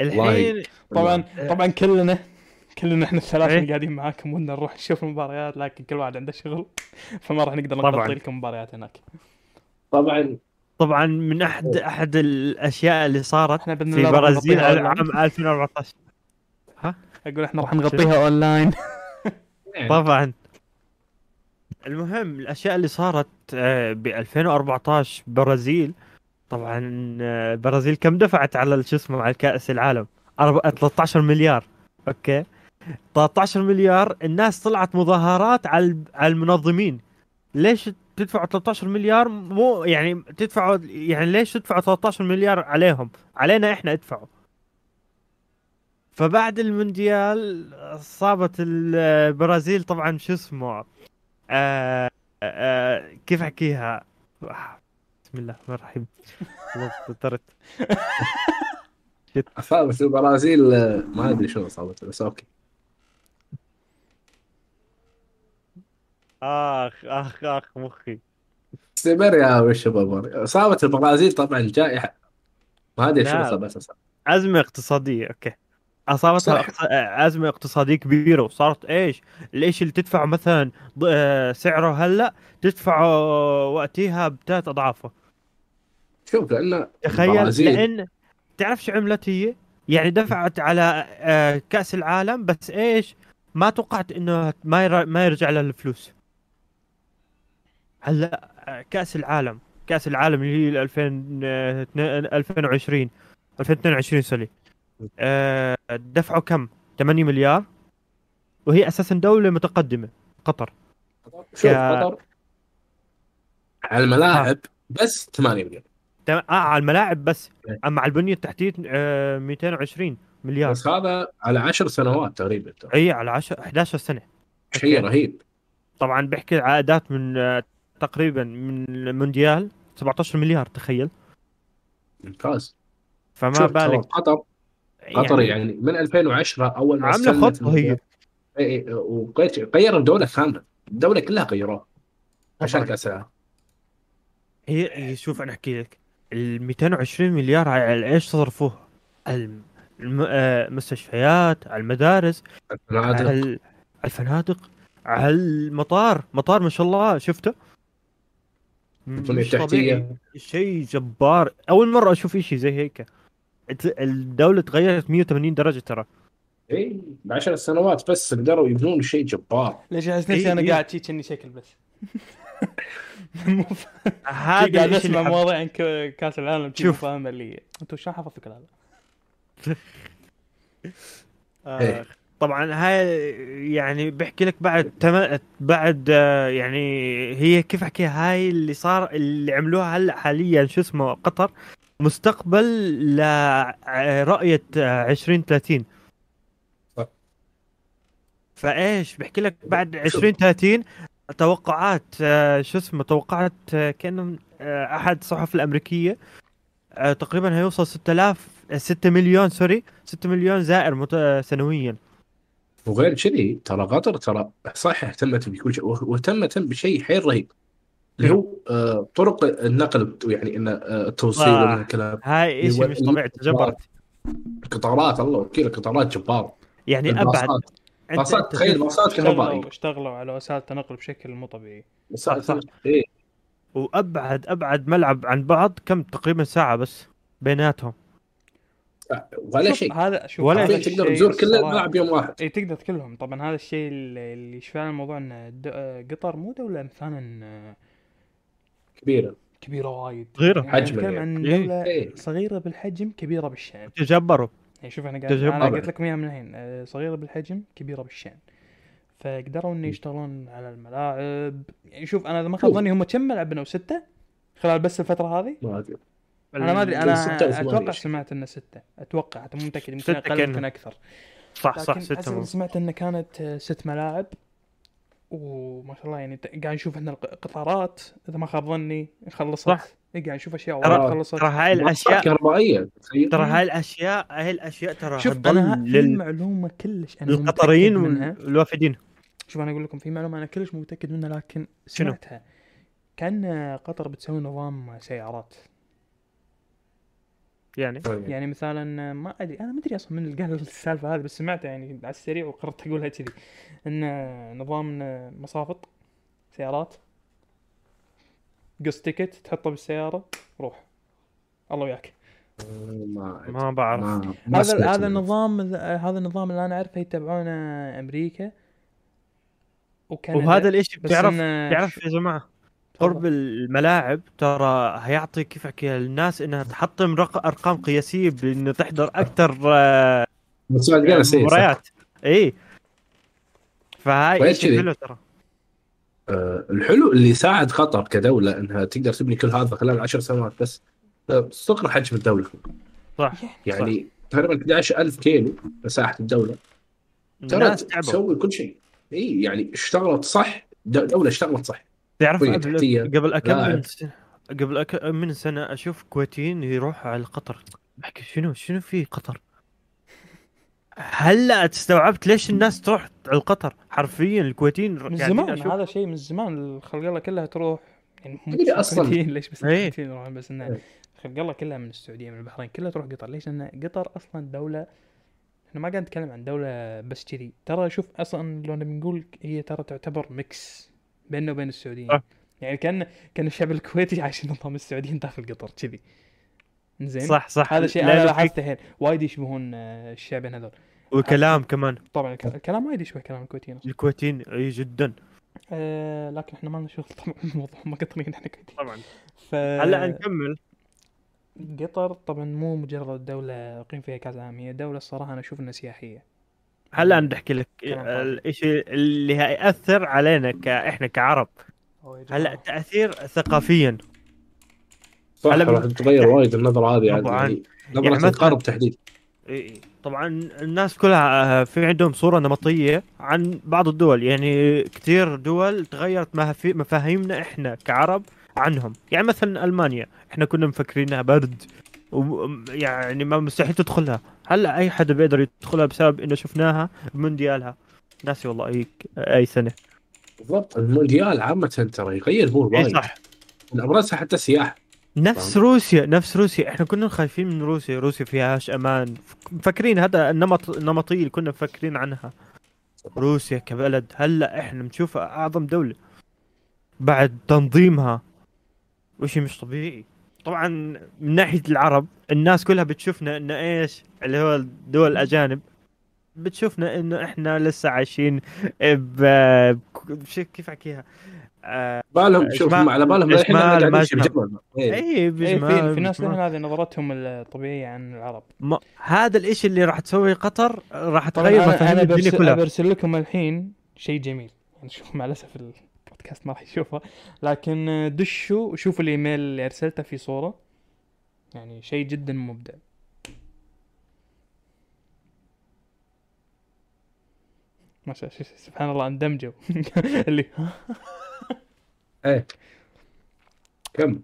C: الحين
B: طبعا طبعا كلنا كلنا إحنا الثلاثة
C: إيه.
B: اللي قاعدين معاكم ودنا نروح نشوف المباريات لكن كل واحد عنده شغل فما راح نقدر. نغطي لكم مباريات هناك.
A: طبعا.
C: طبعا من احد أحد الأشياء اللي صارت
B: إحنا
C: في برازيل. عام 2014
B: أقول إحنا راح نغطيها اونلاين
C: طبعا. المهم الأشياء اللي صارت آه، ب 2014 برازيل. طبعا آه، البرازيل كم دفعت على شو اسمه على كأس العالم؟ أرب- 13 مليار. okay؟ 13 مليار الناس طلعت مظاهرات على على المنظمين. ليش تدفعوا 13 مليار؟ مو يعني تدفعوا يعني ليش تدفعوا 13 مليار عليهم؟ علينا إحنا ادفعوا. فبعد المونديال صابت البرازيل طبعا شو اسمه آه آه كيف احكيها بسم الله الرحمن الرحيم. والله توترت
A: أصابت البرازيل آه، ما أدري شو اصابته بس أوكي.
C: آخ آخ آخ مخي.
A: استمر يا وش بابر أصابت البرازيل طبعا جائحة. ما أدري شو
C: لا.
A: أصابتها صح.
C: ازمه
A: اقتصادية
C: أوكي. أصابتها أزمة اقتصادية كبيرة وصارت إيش الإيش اللي تدفعه مثلا آه، سعره هلأ تدفعه وقتها بثلاث أضعافه
A: شوف لأن
C: تخيل لأن تعرف شو عملت هي؟ يعني دفعت على آه، كأس العالم بس إيش؟ ما توقعت إنه ما ما يرجع لها الفلوس. هلأ آه، كأس العالم كأس العالم اللي هي 2000 آه، 2020 2022 سوري دفعوا كم؟ 8 مليار. وهي أساسا دولة متقدمة قطر.
A: شوف
C: يا-
A: قطر. على الملاعب بس 8 مليون
C: تم- آه على الملاعب بس.
A: إيه.
C: أما على البنية التحتية آه، 220 مليار.
A: بس هذا على 10 سنوات تقريبا.
C: إي على 10 11 سنة.
A: شيء. رهيب.
C: طبعا بيحكي عائدات من آه، تقريبا من المونديال 17 مليار تخيل.
A: ممتاز.
C: فما بالك.
A: قطر قطر يعني من 2010 أول ما عاملة
C: خطة هي.
A: اي اي وغير الدولة كاملة. الدولة كلها غيروها عشان. كاس العالم
C: هي شوف أنا أحكي لك. ال 220 مليار على إيش صرفوها؟ الم- الم- آه، المستشفيات على المدارس
A: الفنادق.
C: على ال- على الفنادق على المطار. مطار ما شاء الله شفته؟ مش طبيعي. شيء جبار. أول مرة أشوف شيء زي هيك. الدولة تغيرت 180 درجة ترى
A: اي بعشر سنوات بس قدروا يبنون شيء جبار
B: ليش احس
C: إيه،
B: نفسي أنا
C: إيه.
B: قاعد شي كأني شكل بس
C: هذا
B: قاعد اسمع مواضيع عن ك- كأس العالم
C: شوف.
B: فاهم اللي أنتم شلون حفظتوا كل هذا؟
C: آه،
A: إيه.
C: طبعا هاي يعني بحكي لك بعد تم... بعد آه، يعني هي كيف احكيها هاي اللي صار اللي عملوها هلأ حاليا شو اسمه قطر مستقبل لرؤية 2030
A: صح.
C: فإيش؟ بحكي لك بعد 2030 توقعات آه، شو اسمه توقعات آه، كانه آه، أحد الصحف الأمريكية آه، تقريبا هيوصل 6000 آه، 6 مليون سوري 6 مليون زائر مت... آه، سنويا.
A: وغير كذي ترى قطر ترى صح اهتمت بكل شيء واهتمت بشيء حيل رهيب. اللي هو آه، طرق النقل يعني إن آه، التوصيل
C: آه.
A: ومن الكلام
C: هاي شيء مش طبيعي تجبرت
A: القطارات. الله وكيل القطارات جبار.
C: يعني أبعد.
A: باصات تخيل باصات كهربائيه
B: اشتغلوا على وسائل تنقل بشكل مو طبيعي.
C: صح، صح.
A: إيه.
C: وأبعد أبعد ملعب عن بعض كم؟ تقريبا ساعة بس بيناتهم.
A: ولا
B: شوف،
A: شيء.
B: هذا شوف
C: ولا
A: ولا تقدر تزور كل الملعب يوم واحد.
B: اي تقدر كلهم طبعا هذا الشيء اللي يشفع الموضوع إن آه، قطر مو دولة مثلا آه،
A: كبيرة
B: كبيرة وايد
C: صغيرة.
B: يعني
A: حجماً
B: نتكلم
A: يعني.
B: عن
C: إيه.
B: دوله
A: إيه.
B: صغيرة بالحجم كبيرة بالشأن
C: تجبروا
B: يعني شوف أنا قاعد. أنا قلت لكم إياها من الحين آه، صغيرة بالحجم كبيرة بالشأن فقدروا إنه يشتغلون على الملاعب يعني شوف أنا إذا ما خاب. ظني هم كم ملعب بنوا سته خلال بس الفترة هذه
A: ما أدري
B: أنا ما
A: أدري
B: أنا
A: أتوقع.
B: سمعت إنه ستة أتوقع حتى مو متأكد يمكن أقل
C: كان.
B: يمكن أكثر
C: صح صح مو.
B: سمعت إنه كانت آه، ست ملاعب وما شاء الله يعني قاعد نشوف إحنا القطارات إذا ما خاب ظني خلصت.
C: صح.
B: إيه، قاعد نشوف
C: أشياء
B: وايد خلصت.
C: ترى هاي الاشياء
A: كهربائية
C: ترى هاي الاشياء هاي الأشياء ترى
B: شوف أنا
C: لل-
B: معلومة كلش أنا منها.
C: والوافدين.
B: شوف أنا أقول لكم في معلومة أنا كلش مو متأكد منها لكن
C: شنو؟
B: سمعتها. كأن قطر بتسوي نظام سيارات.
C: يعني.
B: يعني مثلا ما أدري أنا ما أدري أصلا من اللي قال السالفة هذه بس سمعتها يعني على السريع وقررت أقولها كذي. إن نظام مصافط سيارات قص تيكت تحطه بالسيارة روح. الله وياك.
A: ما
C: ما بعرف.
A: ما ما
B: هذا هذا. النظام هذا النظام اللي أنا أعرفه يتبعونه أمريكا وكندا.
C: وهذا
B: الإشي
C: بتعرف
B: إنه
C: تعرف
B: ش-
C: يا
B: جماعة.
C: قرب الملاعب ترى هيعطي كيف أحكي للناس إنها تحطم رق... أرقام قياسية بإنه تحضر أكثر آه،. مباريات. إي. فهاي
A: وغير
C: شيء. حلو ترى.
A: آه، الحلو اللي ساعد قطر كدولة إنها تقدر تبني كل هذا خلال عشر سنوات بس آه، صغر حجم الدولة.
C: صح.
A: يعني تقريبا 11000 كيلو مساحة الدولة. ترى
C: الناس
A: تسوي كل شيء. إي يعني اشتغلت صح دولة اشتغلت صح.
C: تعرف قبل قبل كم
A: لاعب.
C: من سنه قبل أك... من سنة أشوف كويتيين يروحوا على قطر. بحكي شنو شنو في قطر؟ هلا استوعبت ليش الناس تروح على قطر حرفيا الكويتيين
B: من زمان
C: أشوف
B: هذا شيء من زمان. الخلق الله كلها تروح. يعني مو الكويتيين، ليش بس
C: إيه.
B: الكويتيين يروحون؟ بس انه. خلق الله كلها من السعودية من البحرين كلها تروح قطر. ليش؟ لأن قطر أصلا دوله إحنا ما قاعد نتكلم عن دولة بس كذي. ترى شوف أصلا لو نقول هي ترى تعتبر ميكس بيننا وبين السعوديين.
C: صح.
B: يعني كان كان الشعب الكويتي عايشين نظام السعوديين داخل قطر كذي. زين؟
C: صح صح.
B: هذا شيء
C: أنا
B: لاحظته الحين. وايد يشبهون آه، الشعبين هذول.
C: وكلام كمان.
B: طبعا الك- الكلام وايد يشبه كلام الكويتيين.
C: الكويتيين أي جدا.
B: آه لكن إحنا ما لنا شغل طبعا بالموضوع هم قطريين إحنا كويتيين.
C: طبعا.
B: ف
C: هلأ نكمل.
B: قطر طبعا مو مجرد دولة يقيم فيها كأس العالم هي دولة الصراحة أنا أشوف إنها سياحية.
C: هلا نحكي لك
B: كلام فاضي.
C: الشيء اللي هيأثر علينا ك... إحنا كعرب. هلا تأثير ثقافيا
A: صح راح تتغير وايد النظره هذه يعني
C: طبعاً.
A: يعني
C: يعني
A: نظرة
C: مثلاً-
A: الغرب تحديدا
C: طبعا الناس كلها آه، في عندهم صورة نمطية عن بعض الدول يعني كثير دول تغيرت مفاهيمنا إحنا كعرب عنهم يعني مثلا ألمانيا إحنا كنا مفكرينها برد ويعني ما مستحيل تدخلها. هلا أي حدا بيقدر يدخلها بسبب إنه شفناها بمونديالها ناسي والله أي أي سنة.
A: بالضبط المونديال عامة ترى يغير مور
C: اي
A: وايد.
C: صح.
A: من ابرزها حتى السياحه
C: نفس روسيا نفس روسيا. إحنا كنا خايفين من روسيا. روسيا فيهاش أمان. مفكرين هذا النمط النمطية اللي كنا مفكرين عنها. روسيا كبلد. هلا إحنا بنشوفها أعظم دولة بعد تنظيمها. وشي مش طبيعي. طبعا من ناحية العرب الناس كلها بتشوفنا انه إيش اللي هو الدول الأجانب بتشوفنا انه إحنا لسه عايشين ب بش- كيف أحكيها آه،
A: بالهم شوف على بالهم الحين
C: إجمال
A: قاعدين
C: ما إجمال.
A: بجمل إيه.
C: اي
B: اي
C: بجمال
B: في في ناس. لهم هذه نظرتهم الطبيعية عن العرب
C: ما هذا الإشي اللي راح تسويه قطر راح تغير
B: أنا,
C: مفاهيم الدنيا
B: برسل,
C: كلها
B: برسل لكم الحين شيء جميل يعني شوف مع الأسف البودكاست ما راح يشوفه لكن آه، دشوا وشوفوا الإيميل اللي أرسلته في صورة. يعني شيء جدا مبدع. ما شاء الله سبحان الله اندمجوا. اللي
A: إيه. كم؟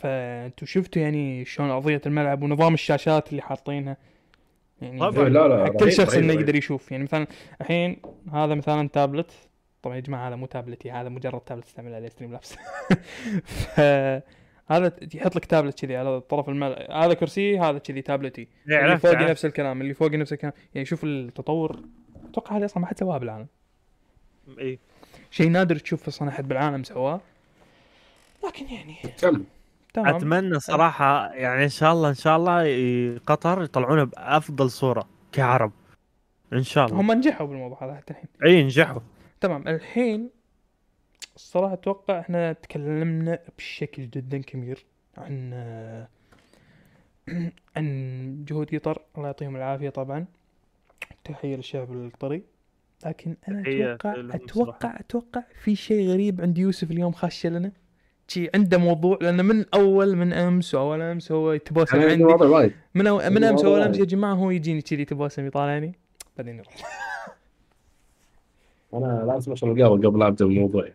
B: فانتوا شفتوا يعني شلون أرضية الملعب ونظام الشاشات اللي حاطينها؟ يعني
C: طبعاً.
A: إيه، لا لا
B: كل شخص
A: إنه.
B: يقدر يشوف. يعني مثلا الحين هذا مثلا تابلت طبعا يا جماعة هذا مو تابلتي هذا مجرد تابلت استعمل عليه Streamlabs هذا يحط لك تابلت كذي على طرف الملعب هذا كرسي هذا كذي تابلتي.
C: إيه،
B: اللي فوقي
C: عرفت.
B: نفس الكلام اللي فوقي نفس الكلام. يعني شوف التطور أتوقع هذا أصلا ما حد سواها بالعالم.
C: إيه.
B: شيء نادر تشوف أصلا احد بالعالم سواه. لكن يعني تمام.
C: أتمنى صراحة يعني إن شاء الله إن شاء الله قطر يطلعونا بأفضل صورة كعرب. إن شاء الله.
B: هم نجحوا بالموضوع هذا حتى الحين.
C: اي نجحوا.
B: تمام الحين الصراحة أتوقع إحنا تكلمنا بشكل جدا كبير عن عن جهود قطر. الله يعطيهم العافية طبعا. تحية للشعب القطري. لكن أتوقع
C: لهم
B: أتوقع أتوقع في شيء غريب عند يوسف اليوم خاش لنا. شي عنده موضوع لأنه من أول من أمس وأول أمس هو يتبوسم
A: أنا عندي.
B: عندي
A: وضع وايد.
B: من أو من أمس
A: والله
B: وأول أمس يا جماعة هو يجيني كذي يتبوسم يطالعني. بعدين يروح.
A: أنا لازم أشرب القهوة قبل أبدأ الموضوع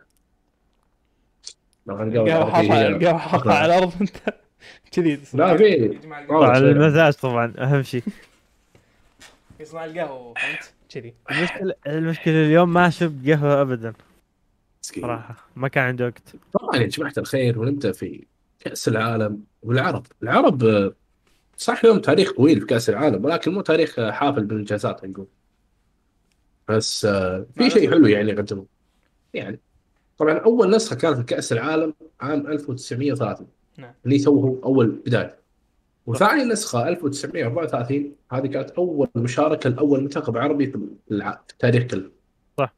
A: لو القهوه
B: القهوة حاطة على الأرض أنت. كذي
A: لا في.
C: طبعا. المزاج طبعا أهم شيء.
B: يصنع القهوة فهمت؟ كذي.
C: المشكلة المشكلة اليوم ما شربت قهوة ابدا. صراحة. ما كان عندي وقت.
A: طبعا يا جماعة الخير ونبدا في كأس العالم والعرب. العرب صح لهم تاريخ طويل في كأس العالم ولكن مو تاريخ حافل بالإنجازات نقول. بس آه، في شيء حلو يعني قدموه يعني طبعا أول نسخة كانت في كأس العالم عام 1930
B: نعم.
A: اللي توه أول بداية. وثاني نسخة 1934 هذه كانت أول مشاركة لأول منتخب عربي في التاريخ كله
C: صح.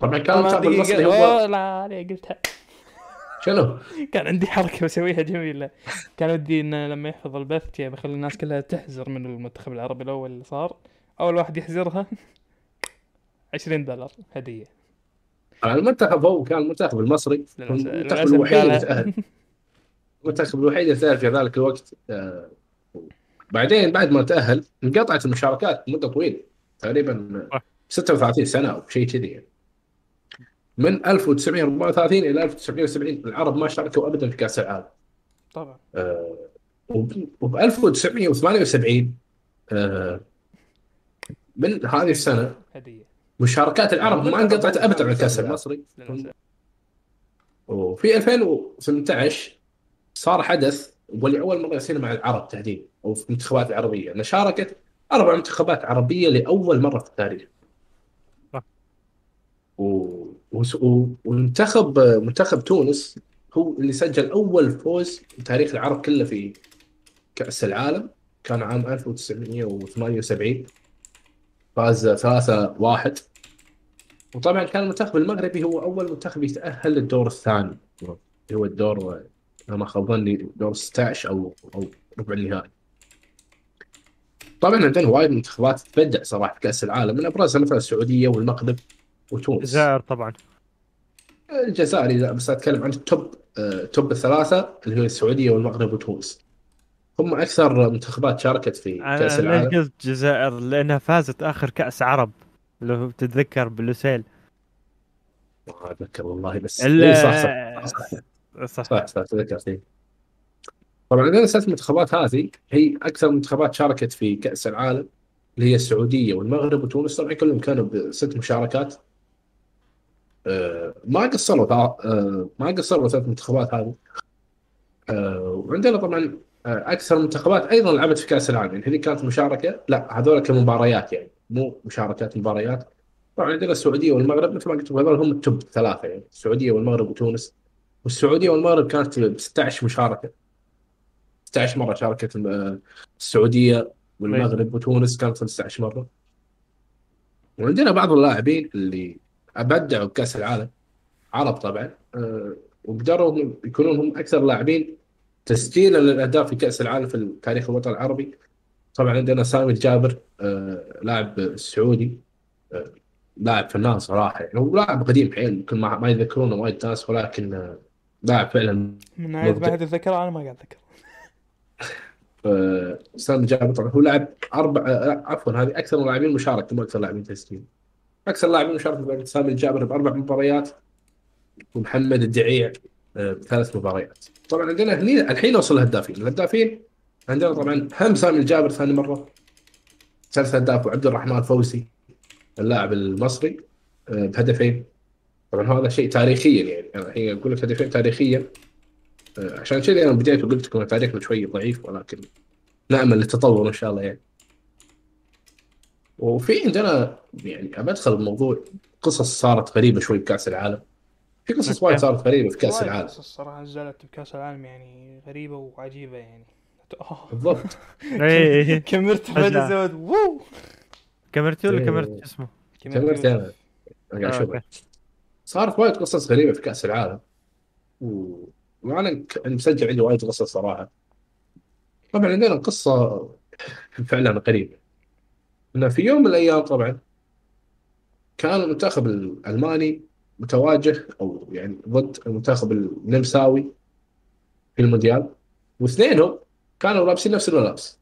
A: طبعا كان المنتخب المصري هو
B: لا لا قلتها.
A: شنو؟
B: كان عندي حركة بسويها جميلة. كان ودي إنه لما يحفظ البث بخلي الناس كلها تحزر من المنتخب العربي الأول اللي صار. أول واحد يحزرها 20 دولار هدية
A: المنتخب هو كان المنتخب المصري المنتخب الوحيد اللي. تأهل المنتخب الوحيد اللي تأهل في ذلك الوقت آه، بعدين بعد ما تأهل انقطعت المشاركات مدة طويلة تقريبا
C: صح.
A: 36 سنة أو شيء كذي يعني. من 1934 إلى 1970 العرب ما شاركوا أبدا في كأس العالم
B: طبعا
A: آه، وب وب 1978 آه، من هذه السنة
B: هدية
A: مشاركات العرب ما انقطعت أبدا عن الكأس المصري. وفي 2018 صار حدث واللي اول مرة يصير مع العرب تحديدا أو في المنتخبات العربيه انه شاركت أربع منتخبات عربية لأول مرة في التاريخ. و... ومنتخب منتخب تونس هو اللي سجل أول فوز في تاريخ العرب كله في كأس العالم كان عام 1978 فاز 3-1 وطبعا كان المنتخب المغربي هو أول منتخب يتأهل للدور الثاني اللي هو الدور ما خاب ظني دور 16 أو أو ربع النهائي. طبعا عندنا وايد منتخبات تبدع صراحة في كأس العالم من أبرزها مثلا السعودية والمغرب وتونس.
C: الجزائر طبعا
A: الجزائر لا بس أتكلم عن ال top آه، top الثلاثة اللي هي السعودية والمغرب وتونس. هم أكثر منتخبات شاركت في
C: كأس
A: العالم.
C: قلت الجزائر لأنها فازت آخر كأس عرب لو تتذكر بلوسيل.
A: ما أتذكر والله بس
C: ال-
A: إيه صح صح صح
C: صح.
A: صح صح. تذكرت إيه. طبعا عندنا ست منتخبات هذه هي أكثر منتخبات شاركت في كأس العالم اللي هي السعودية والمغرب وتونس. طبعا كلهم كانوا بست مشاركات. آه، ما قصروا تع- آه، ما قصروا ثلاث منتخبات هذه. آه، وعندنا طبعا آه، أكثر منتخبات أيضا لعبت في كأس العالم. يعني هذه كانت مشاركة. لا هذول كمباريات يعني مو مشاركات مباريات. طبعا عندنا السعودية والمغرب مثل ما قلت هذول هم ال top ثلاثة يعني السعودية والمغرب وتونس. والسعودية والمغرب كانت ب 16 مشاركة. 16 مرة شاركت السعودية والمغرب وتونس كانت 15 مرة. وعندنا بعض اللاعبين اللي أبدعوا بكأس العالم عرب طبعا آه، وقدروا يكونون هم أكثر لاعبين تسجيلا للاهداف في كأس العالم في تاريخ الوطن العربي. طبعا عندنا سامي الجابر آه، لاعب سعودي آه، لاعب فنان صراحة. يعني هو لاعب قديم حيل يمكن ما ما يذكرونه وايد ناس ولكن آه، لاعب فعلا
B: من ناحية
A: مبدع.
B: بعد الذكر أنا ما قاعد اذكر
A: سامي الجابر طبعا هو لاعب أربع عفوا هذه أكثر اللاعبين مشاركة مو أكثر لاعبين تسجيل. أكثر لاعبين مشاركة سامي الجابر بأربع مباريات ومحمد الدعيع بثلاث مباريات. طبعا عندنا هني الحين وصل الهدافين. الهدافين عندنا طبعا هم سامي الجابر ثاني مرة ثالث هداف وعبد الرحمن فوزي اللاعب المصري آه، بهدفين. طبعا هذا شيء تاريخيا يعني. أنا الحين أقول لك هدفين تاريخيا. آه، عشان كذا أنا بديت وقلت لكم تاريخنا شوي ضعيف ولكن نأمل للتطور إن شاء الله يعني. وفي عندنا يعني ابى ادخل بموضوع قصص صارت غريبة شوي بكأس العالم. في قصص. وايد صارت غريبة في
B: كأس
A: العالم
B: قصص الصراحه نزلت بكأس العالم يعني غريبة وعجيبة يعني.
A: بالضبط
C: اي
B: كمرت
C: فجأة.
B: بعد الزود وو
C: كاميرتي ولا
A: إيه.
C: كاميرتي شو اسمه؟
A: كملت أنا قاعد
C: آه،.
A: صارت وايد قصص غريبة في كأس العالم و... وأنا مسجل عندي وايد قصص صراحة طبعا عندنا قصة فعلا غريبة إنه في يوم من الأيام طبعا كان المنتخب الألماني متواجه أو يعني ضد المنتخب النمساوي في المونديال. واثنينهم كانوا لابسين نفس الملابس.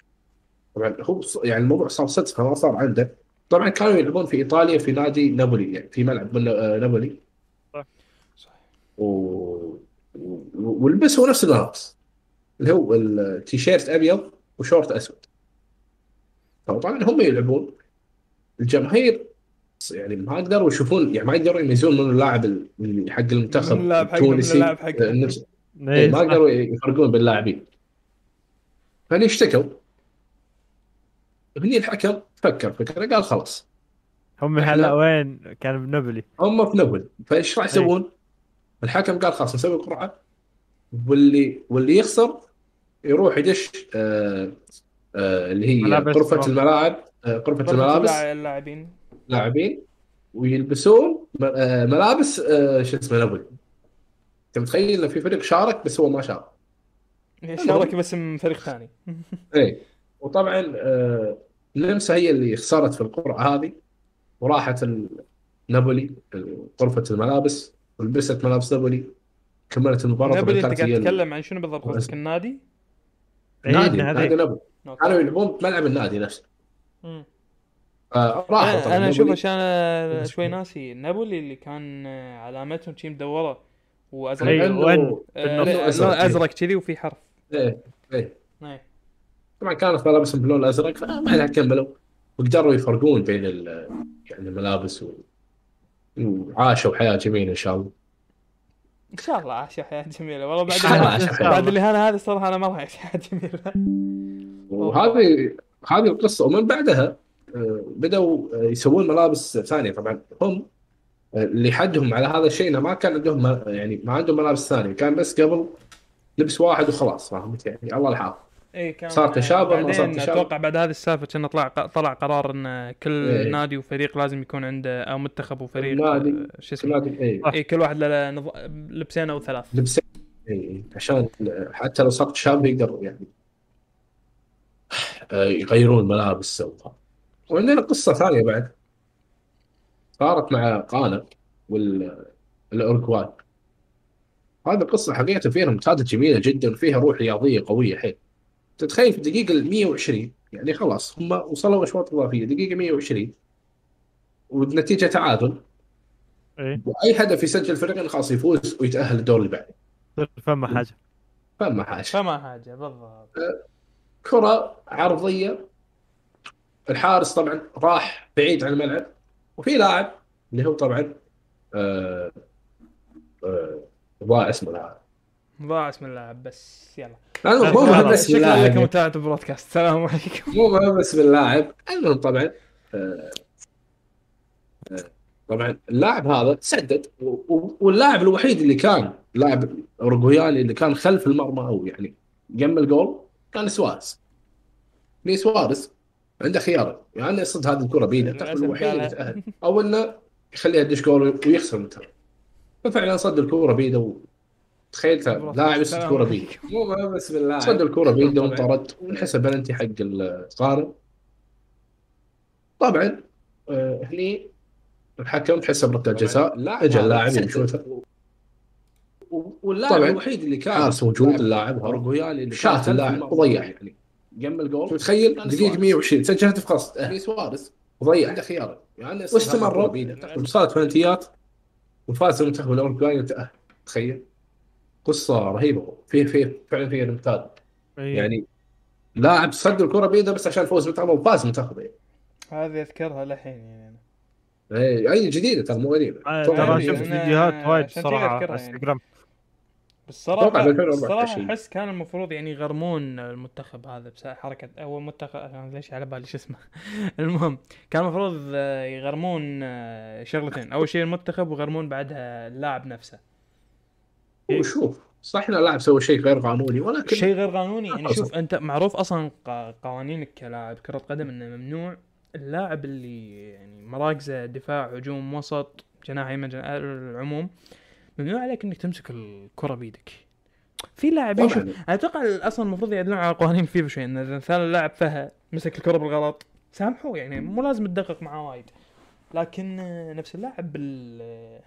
A: طبعا هو يعني الموضوع صار صدفة ما صار عنده. طبعا كانوا يلعبون في إيطاليا في نادي نابولي يعني في ملعب من- آه، نابولي.
B: صح.
A: و... و... ولبسوا نفس الملابس. اللي هو التيشيرت أبيض وشورت أسود. طبعا هم يلعبون. الجماهير يعني ما قدروا يشوفون يعني ما يقدروا يميزون من اللاعب اللي حق المنتخب
B: من اللاعب من
A: التونسي
B: اللاعب حقه.
A: آه،
C: إيه،
A: إيه، ما. قدروا يفرقون بين اللاعبين فهني اشتكوا هني الحكم فكر فكره قال خلاص
C: هم هلا وين؟ كان بنابولي
A: هم في نابولي فإيش راح يسوون؟ الحكم قال خلاص نسوي قرعة واللي واللي يخسر يروح يدش آه آه اللي هي غرفه. الملاعب آه غرفه الملابس
B: اللاع- اللاعبين
A: لاعبين ويلبسون آه ملابس آه شو اسمه نابولي انت متخيل إن في فريق شارك بس هو ما شارك؟
B: شارك باسم فريق ثاني.
A: إيه. وطبعا آه النمسا هي اللي خسرت في القرعة هذه وراحت نابولي غرفه الملابس ولبست ملابس نابولي كملت المباراة.
B: نابولي
A: أنت
B: قاعد تتكلم عن شنو بالضبط؟ قصدك النادي؟
A: النادي
C: إيه،
A: نادي نابولي. كانوا يلعبون بملعب النادي نفسه. فراحوا
B: أنا أنا
A: أشوف.
B: عشان شوي ناسي نابولي اللي كان علامتهم شي
A: مدورة
C: وأزرق؟
B: آه،. لون أزرق كذي وفي حرف
A: إيه إيه
B: إيه.
A: طبعا كانت ملابسهم باللون الازرق فما كملوا وقدروا يفرقون بين ال- يعني الملابس و... وعاشوا حياة جميلة إن شاء الله
B: إن شاء الله عاشوا حياة جميلة والله بعد اللي-. بعد الاهانه هذه الصراحه أنا ما راح اعيش حياة جميلة
A: وهذه هذه القصة ومن بعدها آه، بدأوا آه، يسوون ملابس ثانية طبعا هم آه، اللي حدهم على هذا الشيء إنه ما كان عندهم م- يعني ما عندهم ملابس ثانية كان بس قبل لبس واحد وخلاص فهمت يعني الله الحافظ
B: اي كان
A: صار تشابه، ما صار تشابه.
B: أتوقع بعد هذه السالفة كان طلع طلع قرار إن كل
A: إيه.
B: نادي وفريق لازم يكون عنده أو منتخب وفريق
A: نادي.
B: آه، شو اسمه
A: اي
B: اي كل واحد له نظ- لبسين أو ثلاث
A: لبسين اي إي. عشان حتى لو صار تشابه يقدروا يعني آه، يغيرون الملابس. وعندنا قصة ثانية بعد. صارت مع قانا والاورجواي هذه القصة حقيقة فيها ممتازة جميلة جدا وفيها روح رياضية قوية حيل. تتخيل في الدقيقه ال 120 يعني خلاص هم وصلوا اشواط إضافية دقيقة 120 والنتيجة تعادل.
C: إيه.
A: وأي هدف يسجل فريق خلاص يفوز ويتأهل الدور اللي بعده.
C: فما حاجة.
A: فما حاجة.
B: فما حاجة بالضبط.
A: كرة عرضية الحارس طبعا راح بعيد عن الملعب وفي لاعب اللي هو طبعا آه آه ضاع اسمه اللاعب.
B: ضاع اسم اللاعب بس يلا.
A: لا، مو. مهم اسم
B: شكرا لكم
A: اللاعب.
B: متابعة البرودكاست السلام عليكم.
A: مو مهم اسم اللاعب. المهم طبعا آه آه طبعا اللاعب هذا و- واللاعب الوحيد اللي كان لاعب اورجواياني اللي كان خلف المرمى أو يعني جنب الجول كان سواريز. لويس سواريز؟ عنده خيار. يعني انه يصد هذه الكرة الوحيد اللي
B: قالها.
A: يتاهل أو إنه يخليها يدش جول ويخسر المنتخب ففعلا صد الكرة بيده وتخيل لاعب يصد كرة بيده
D: مو بس بالله
A: صد الكرة بيده وانطرد. وانحسب بلنتي حق القارب طبعا آه، هني الحكم حسب ركله جزاء اجى اللاعب. يشوتها
D: واللاعب. الوحيد اللي كان
A: حارس موجود اللاعب
D: اللي
A: شات اللاعب وضيع. يعني.
D: جنب الجول.
A: تخيل؟
D: سواريز.
A: 120 سجل هدف قصد
D: في سواريز
A: وضيع
D: عنده خيار يعني
A: واستمروا وصارت بلنتيات وفاز المنتخب الاوروغواي وتأهل تخيل. قصة رهيبة. في في فعلا في
C: إيه.
A: يعني لاعب صد الكرة بيده بس عشان فوز المنتخب وفاز المنتخب يعني.
B: هذه أذكرها للحين يعني.
A: إيه، أي جديدة ترى مو قديمه
C: آه، ترى شفت فيديوهات وايد
B: صراحة
C: على
B: يعني.
C: انستغرام
B: بالصراحة
A: أتوقع ب 2024
B: الصراحة
A: شيء.
B: أحس كان المفروض يعني يغرمون المنتخب هذا بس حركة أو المنتخب ليش على بالي شو اسمه؟ المهم كان المفروض آه، يغرمون آه، شغلتين. أول شيء المنتخب ويغرمون بعدها اللاعب نفسه.
A: وشوف صح إن اللاعب سوى شيء غير قانوني ولكن
B: شيء غير قانوني. يعني
A: أصلاً.
B: شوف أنت معروف أصلا قوانينك كلاعب كرة قدم إنه ممنوع. اللاعب اللي يعني مراكزه دفاع هجوم وسط جناح يمين العموم ممنوع عليك إنك تمسك الكرة بيدك. في لاعبين شوف أتوقع أصلا المفروض يعدلون على قوانين فيفا شوي إن اذا مثلا اللاعب فها مسك الكرة بالغلط. سامحوه يعني مو لازم تدقق معاه وايد. لكن نفس اللاعب بال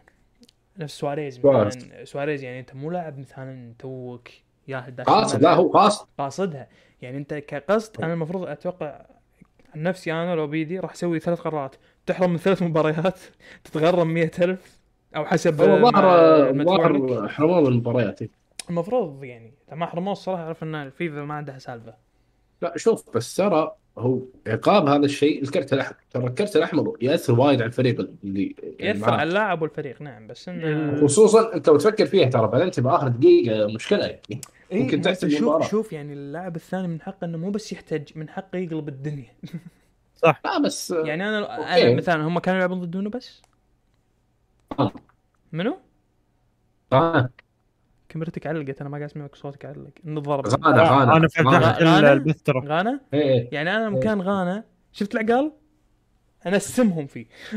B: نفس سواريز
A: سواريز.
B: سواريز يعني أنت مو لاعب مثلا توك ياهل داخل
A: قاصد لا. هو قاصد.
B: قاصدها. يعني أنت كقصد أنا المفروض أتوقع عن نفسي أنا لو بيدي راح أسوي ثلاث قرارات. تحرم من ثلاث مباريات تتغرم مئة ألف. أو حسب
A: هو
B: ما
A: ظهر من المباريات
B: المفروض يعني ما حرموه الصراحة أعرف إن الفيفا ما عندها سالفة
A: لا شوف بس ترى هو عقاب هذا الشيء الكرت الاحمر ترى الكرت الأحمر يأثر وايد على الفريق اللي يعني
B: ياثر. على اللاعب والفريق نعم بس انه
A: خصوصا أنت لو تفكر فيها ترى بلنتي بآخر دقيقة مشكلة يعني
B: إيه
A: ممكن تحسب
B: شوف
A: المباراة.
B: شوف يعني اللاعب الثاني من حقه إنه مو بس يحتاج من حقه يقلب الدنيا
A: لا بس
B: يعني أنا
A: okay.
B: أنا مثلا هم كانوا يلعبون ضد منو بس؟
A: آه.
B: منو؟
A: آه.
B: كاميرتك علقت أنا ما قاعد أسمعك صوتك علق. نضرب
A: غانا غانا
C: أنا فتحت
B: غانا؟
C: ال- البث ترى
B: غانا يعني أنا مكان غانا شفت العقال؟ أنا اسمهم فيه.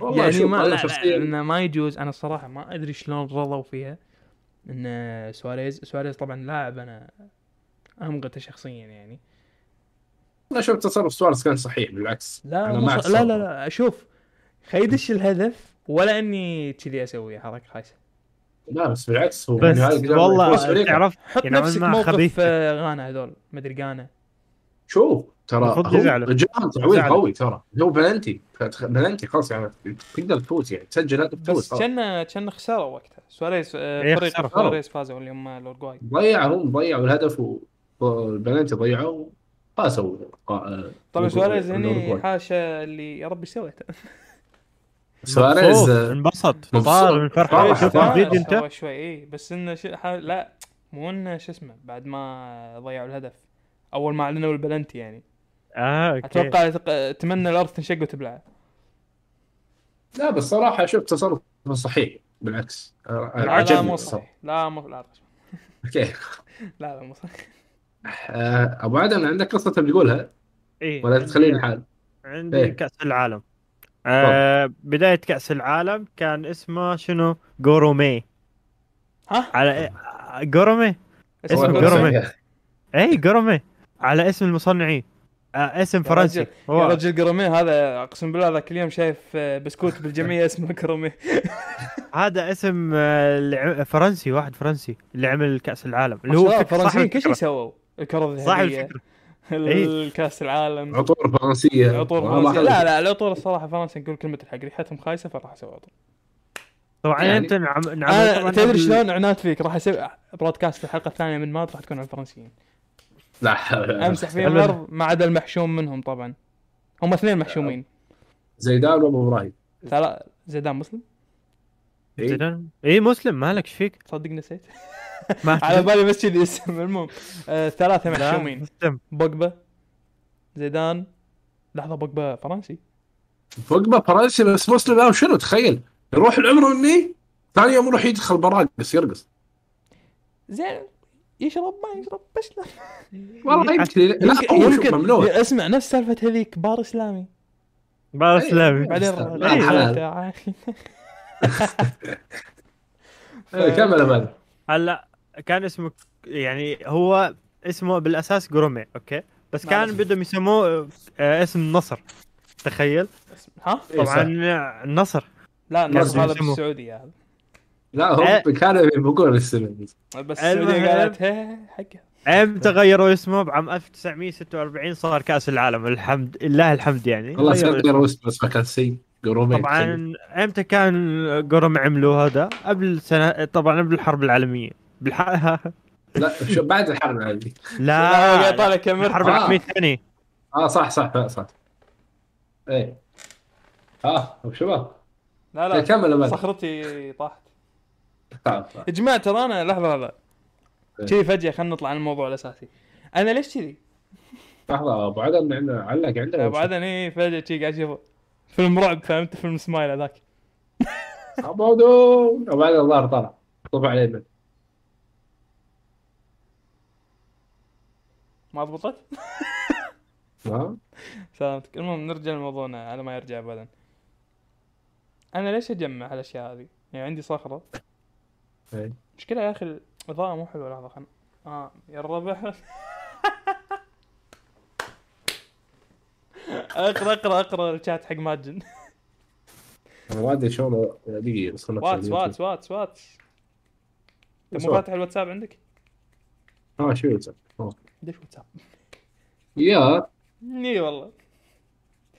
A: والله
B: يعني ما
A: أنا
B: لا لا
A: شخصيا
B: إنه ما يجوز. أنا الصراحة ما أدري شلون رضوا فيها. إن سواريز سواريز طبعا لاعب أنا امقته شخصيا يعني.
A: أنا شوف تصرف سواريز كان صحيح بالعكس.
B: لا
A: أنا
B: مو
A: معك
B: ص- لا لا. لا شوف. خيدش الهدف ولا إني كذي أسوي حركة خايسة
A: لا بس بالعكس هو
C: بس
A: يعني
C: والله. تعرف
B: حط
C: ينعمل
B: نفسك
C: مع
B: موقف
C: خبيث.
B: آه، غانا هذول مدري غانا
A: شوف ترى. جاهم تعويض. قوي ترى هو بلنتي بلنتي خلاص يعني تقدر تفوز يعني تسجل هدف تفوز
B: بس. كان كان خساره وقتها سواريز آه،
C: إيه،
B: فريق. سواريز فازوا اللي هم الاورجواي
A: ضيعهم ضيعوا الهدف والبلنتي ضيعوا فازوا آه،
B: طبعا سواريز هني. حاشا اللي يا ربي سويته
A: سواريز آه،
C: انبسط. طار من الفرحه
A: فرح.
C: الفيديو انت.
B: شوي اي بس انه ش... ح... لا مو إنه شو اسمه بعد ما ضيعوا الهدف. أول ما أعلنوا البلنتي يعني.
C: آه
B: okay. أتوقع أتمنى الأرض تنشق وتبلع
A: لا بس صراحة شوف تصرف صحيح بالعكس.
B: لا مو. صحيح. لا مو لا
A: okay.
B: لا لا مو صحيح.
A: أبو عدن عندك قصة تبي تقولها؟
C: إيه.
A: ولا تخليني حال؟
C: عندي
A: إيه.
C: كأس العالم. آه بداية كأس العالم كان اسمه شنو؟ جورومي.
B: ها؟
C: على إيه- جورومي. اسمه. جورمي اي جورومي. على اسم المصنعين. آه اسم فرنسي.
B: رجل- يا
C: هو
B: رجل قرمي هذا أقسم بالله ذاك اليوم شايف آه، بسكوت بالجمعيه اسمه قرمي
C: هذا اسم آه، فرنسي واحد فرنسي اللي عمل كأس العالم. اللي هو
B: فرنسيين كل شيء سووا.
C: الكرة
B: الذهبية.
C: الفكرة. إيه.
B: الكاس العالم.
A: عطور فرنسية.
B: فرنسية.
A: أخذت.
B: لا لا العطور الصراحة فرنسا نقول كلمة الحق. ريحتهم خايسة فراح أسوي عطور.
C: طبعا
A: يعني-
C: أنت نعم نعم أنا
B: تدري شلون عناد فيك؟ راح أسوي برودكاست في الحلقة الثانية من ماد راح تكون عن الفرنسيين.
A: لا. حول ولا أمسح.
B: فيهم الأرض ما عدا المحشوم منهم طبعا. هم اثنين محشومين.
A: زيدان وأبو إبراهيم.
B: ثلاث زيدان مسلم؟
A: إيه.
C: زيدان؟ اي مسلم مالك إيش فيك؟
B: تصدق نسيت. على بالي بس كذي اسم. المهم آه ثلاثة
C: لا،
B: محشومين بوجبا. زيدان. لحظة بوجبا فرنسي.
A: وجبه فرنسي بس مسلم لا وشنو تخيل. يروح العمره مني ثاني يوم يروح يدخل براقص يرقص.
B: زين. يشرب ما يشرب بس لا.
A: والله يمكن. لا
B: يمكن,
A: ممنوع.
B: اسمع نفس سالفة هذيك بار إسلامي.
C: بار
A: إيه.
C: إسلامي.
B: بعدين.
A: إيه، كمل
C: هلا. كان اسمه يعني هو اسمه بالأساس جول ريمي okay؟
B: بس
C: كان. بدهم يسموه آه، اسم نصر تخيل؟
B: ها؟
A: إيه،.
C: طبعا النصر
B: لا النصر هذا. بالسعوديه هذا.
A: لا هم
C: إيه.
A: كانوا يبغون السنة
B: بس. السعودية قالت هي حقها
C: إمتى غيروا اسمه بعام 1946 صار كأس العالم. الحمد لله الحمد يعني.
A: والله
C: غيروا
A: اسمه. بس ما كان سي قرومي
C: طبعا إمتى كان جرومي عملوا هذا؟ قبل سنة طبعا قبل الحرب العالمية. بالح...
A: لا شو بعد الحرب العالميه
B: لا طالع كاميرا.
C: الحرب
A: آه.
C: العالميه الثانية.
A: آه صح صح صح. إيه. آه شباب.
B: لا لا
A: كمل بعد
B: صخرتي طاحت.
A: آه، آه.
B: يا جماعة ترى أنا لحظة لحظة.
A: إيه.
B: كذي فجأة خلينا نطلع عن الموضوع الأساسي. أنا ليش كذي؟
A: لحظة أبو عدن عندنا علق عندنا.
B: أبو عدن إيه فجأة كذي قاعد اشوفه فيلم رعب فهمت؟ فيلم سمايل هذاك.
A: أبو عدن. أبو عدن الظاهر طلع. طب علينا.
B: ما ضبطت؟ سلامتك المهم نرجع لموضوعنا على ما يرجع ابدا أنا ليش أجمع هالاشياء هذه؟ يعني عندي صخرة
A: إيه.
B: مشكلة يا أخي الإضاءة مو حلوة لحظة خلنا آه يا الربح أقرأ أقرأ أقرأ الشات حق ماجن
A: أنا ما أدري شلون دقيقة بس
B: واتس واتس واتس واتس انت مو. فاتح الواتساب عندك؟
A: آه شو يوزر
B: ليش واتساب؟
A: يا.
B: إي والله.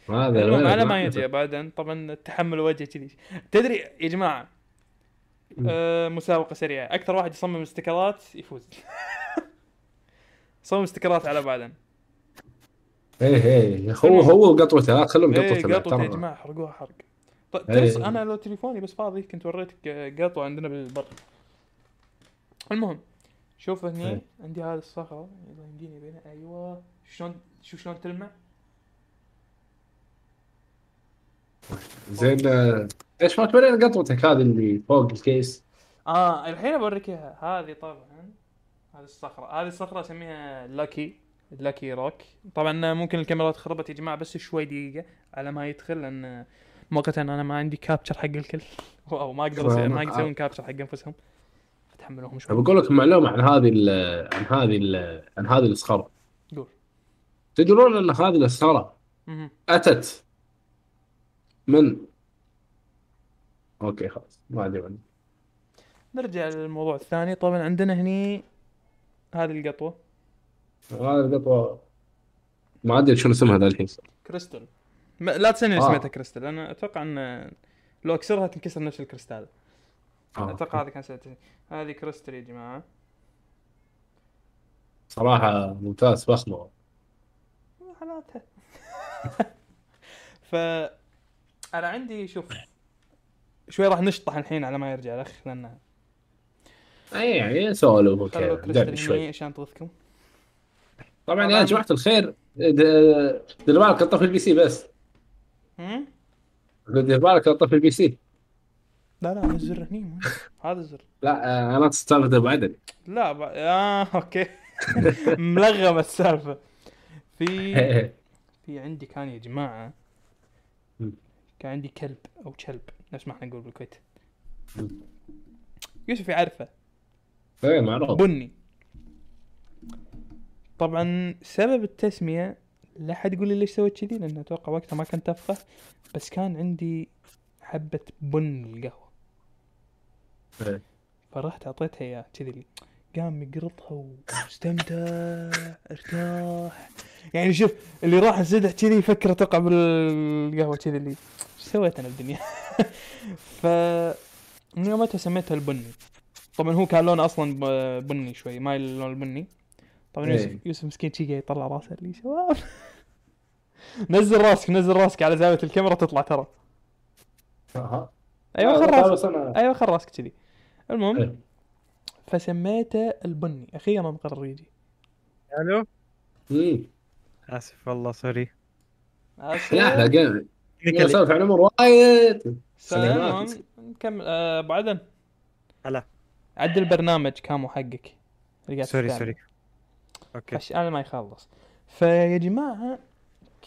A: هذا؟
B: على ما يجي بعدين. طبعا تحمل وجه كذي. تدري يا جماعة آه مسابقة سريعة. أكثر واحد يصمم استيكرات يفوز. صمم استيكرات على بعدين.
A: إيه إيه هو هو وقطوته لا خلهم
B: إيه
A: قطوته
B: قطوة يا
A: ترى.
B: جماعة حرقوها حرق. ط-
A: إيه.
B: ترس أنا لو تليفوني بس فاضي كنت وريتك قطوة عندنا بالبر. المهم شوف هني
A: إيه.
B: عندي هذه الصخرة. يلا يمديني بينها. أيوه. شلون شوف شلون تلمع
A: زين آه، إيش ما تورينا قطوتك هذه اللي فوق الكيس؟
B: آه الحين بوريك إياها. هذه طبعا هذه الصخرة. هذه الصخرة أسميها لاكي لاكي روك طبعا ممكن الكاميرا تخربت يا جماعة بس شوي دقيقة على ما يدخل لأن مؤقتا أنا ما عندي كابتشر حق الكل. أو ما أقدر ما يقدر يسوون كابتشر حق أنفسهم. فتحملوهم شوي
A: بقول لكم معلومة عن هذه ال- عن هذه ال- عن هذه الصخره
B: قول.
A: تدرون أن هذه الصخره
B: مهم.
A: أتت من؟ okay خلاص ما عنه
B: نرجع للموضوع الثاني. طبعا عندنا هني هذه القطوة.
A: هذه القطوة ما أدري شنو اسمها ذا الحين.
B: كريستال. ما لا تسألني ليش
A: آه.
B: سميتها كريستال. أنا أتوقع أن لو أكسرها تنكسر نفس الكريستال. أتوقع هذه كان سميتها هذه كريستال يا جماعة
A: صراحة ممتاز فخمه
B: حالاتها ف أنا عندي شوف شوي راح نشطح الحين على ما يرجع الاخ لأن
A: اي يعني سولف دردش
B: هني
A: شوي
B: عشان تغثكم
A: طبعا. يا جماعة الخير دير بالك تطف ال PC بس؟ دير بالك الطف البي سي
B: لا لا الزر هني هذا الزر.
A: لا آه، أنا ابو عدن
B: لا ب... آه okay. ملغمة السالفة. في في عندي كان يا جماعة
A: مم.
B: كان عندي كلب أو كلب نفس ما إحنا نقول بالكويت. يوسف يعرفه.
A: إيه معروف.
B: بني. طبعا سبب التسمية لا حد يقول لي ليش سويت كذي لأن أتوقع وقتها ما كنت أفقه بس كان عندي حبة بن القهوة.
A: إيه.
B: فرحت أعطيتها إياه كذي. قام يقرطها واستمتع ارتاح يعني شوف اللي راح انسدح كذي يفكر أتوقع بالقهوة كذي اللي إيش سويت أنا بالدنيا ف من يومتها سميتها البني طبعا هو كان لونه أصلا بني شوي مايل للون البني طبعا
A: إيه.
B: يوسف يوسف مسكين شي قاعد يطلع راسه اللي شباب نزل راسك نزل راسك على زاوية الكاميرا تطلع ترى
A: أها. أيوه
B: خل راسك أيوه خل راسك كذي المهم
A: إيه.
B: فسميته البني أخيرا قرر يجي
C: ألو
A: مم.
C: آسف والله سوري
B: آسف.
A: لا لا قام نسولف عن امور وايد
B: المهم
A: سلامات.
B: نكمل آه، ابو عدن
C: هلا.
B: عدل البرنامج كامو حقك sorry.
C: sorry okay
B: خش أنا ما يخلص فيا جماعة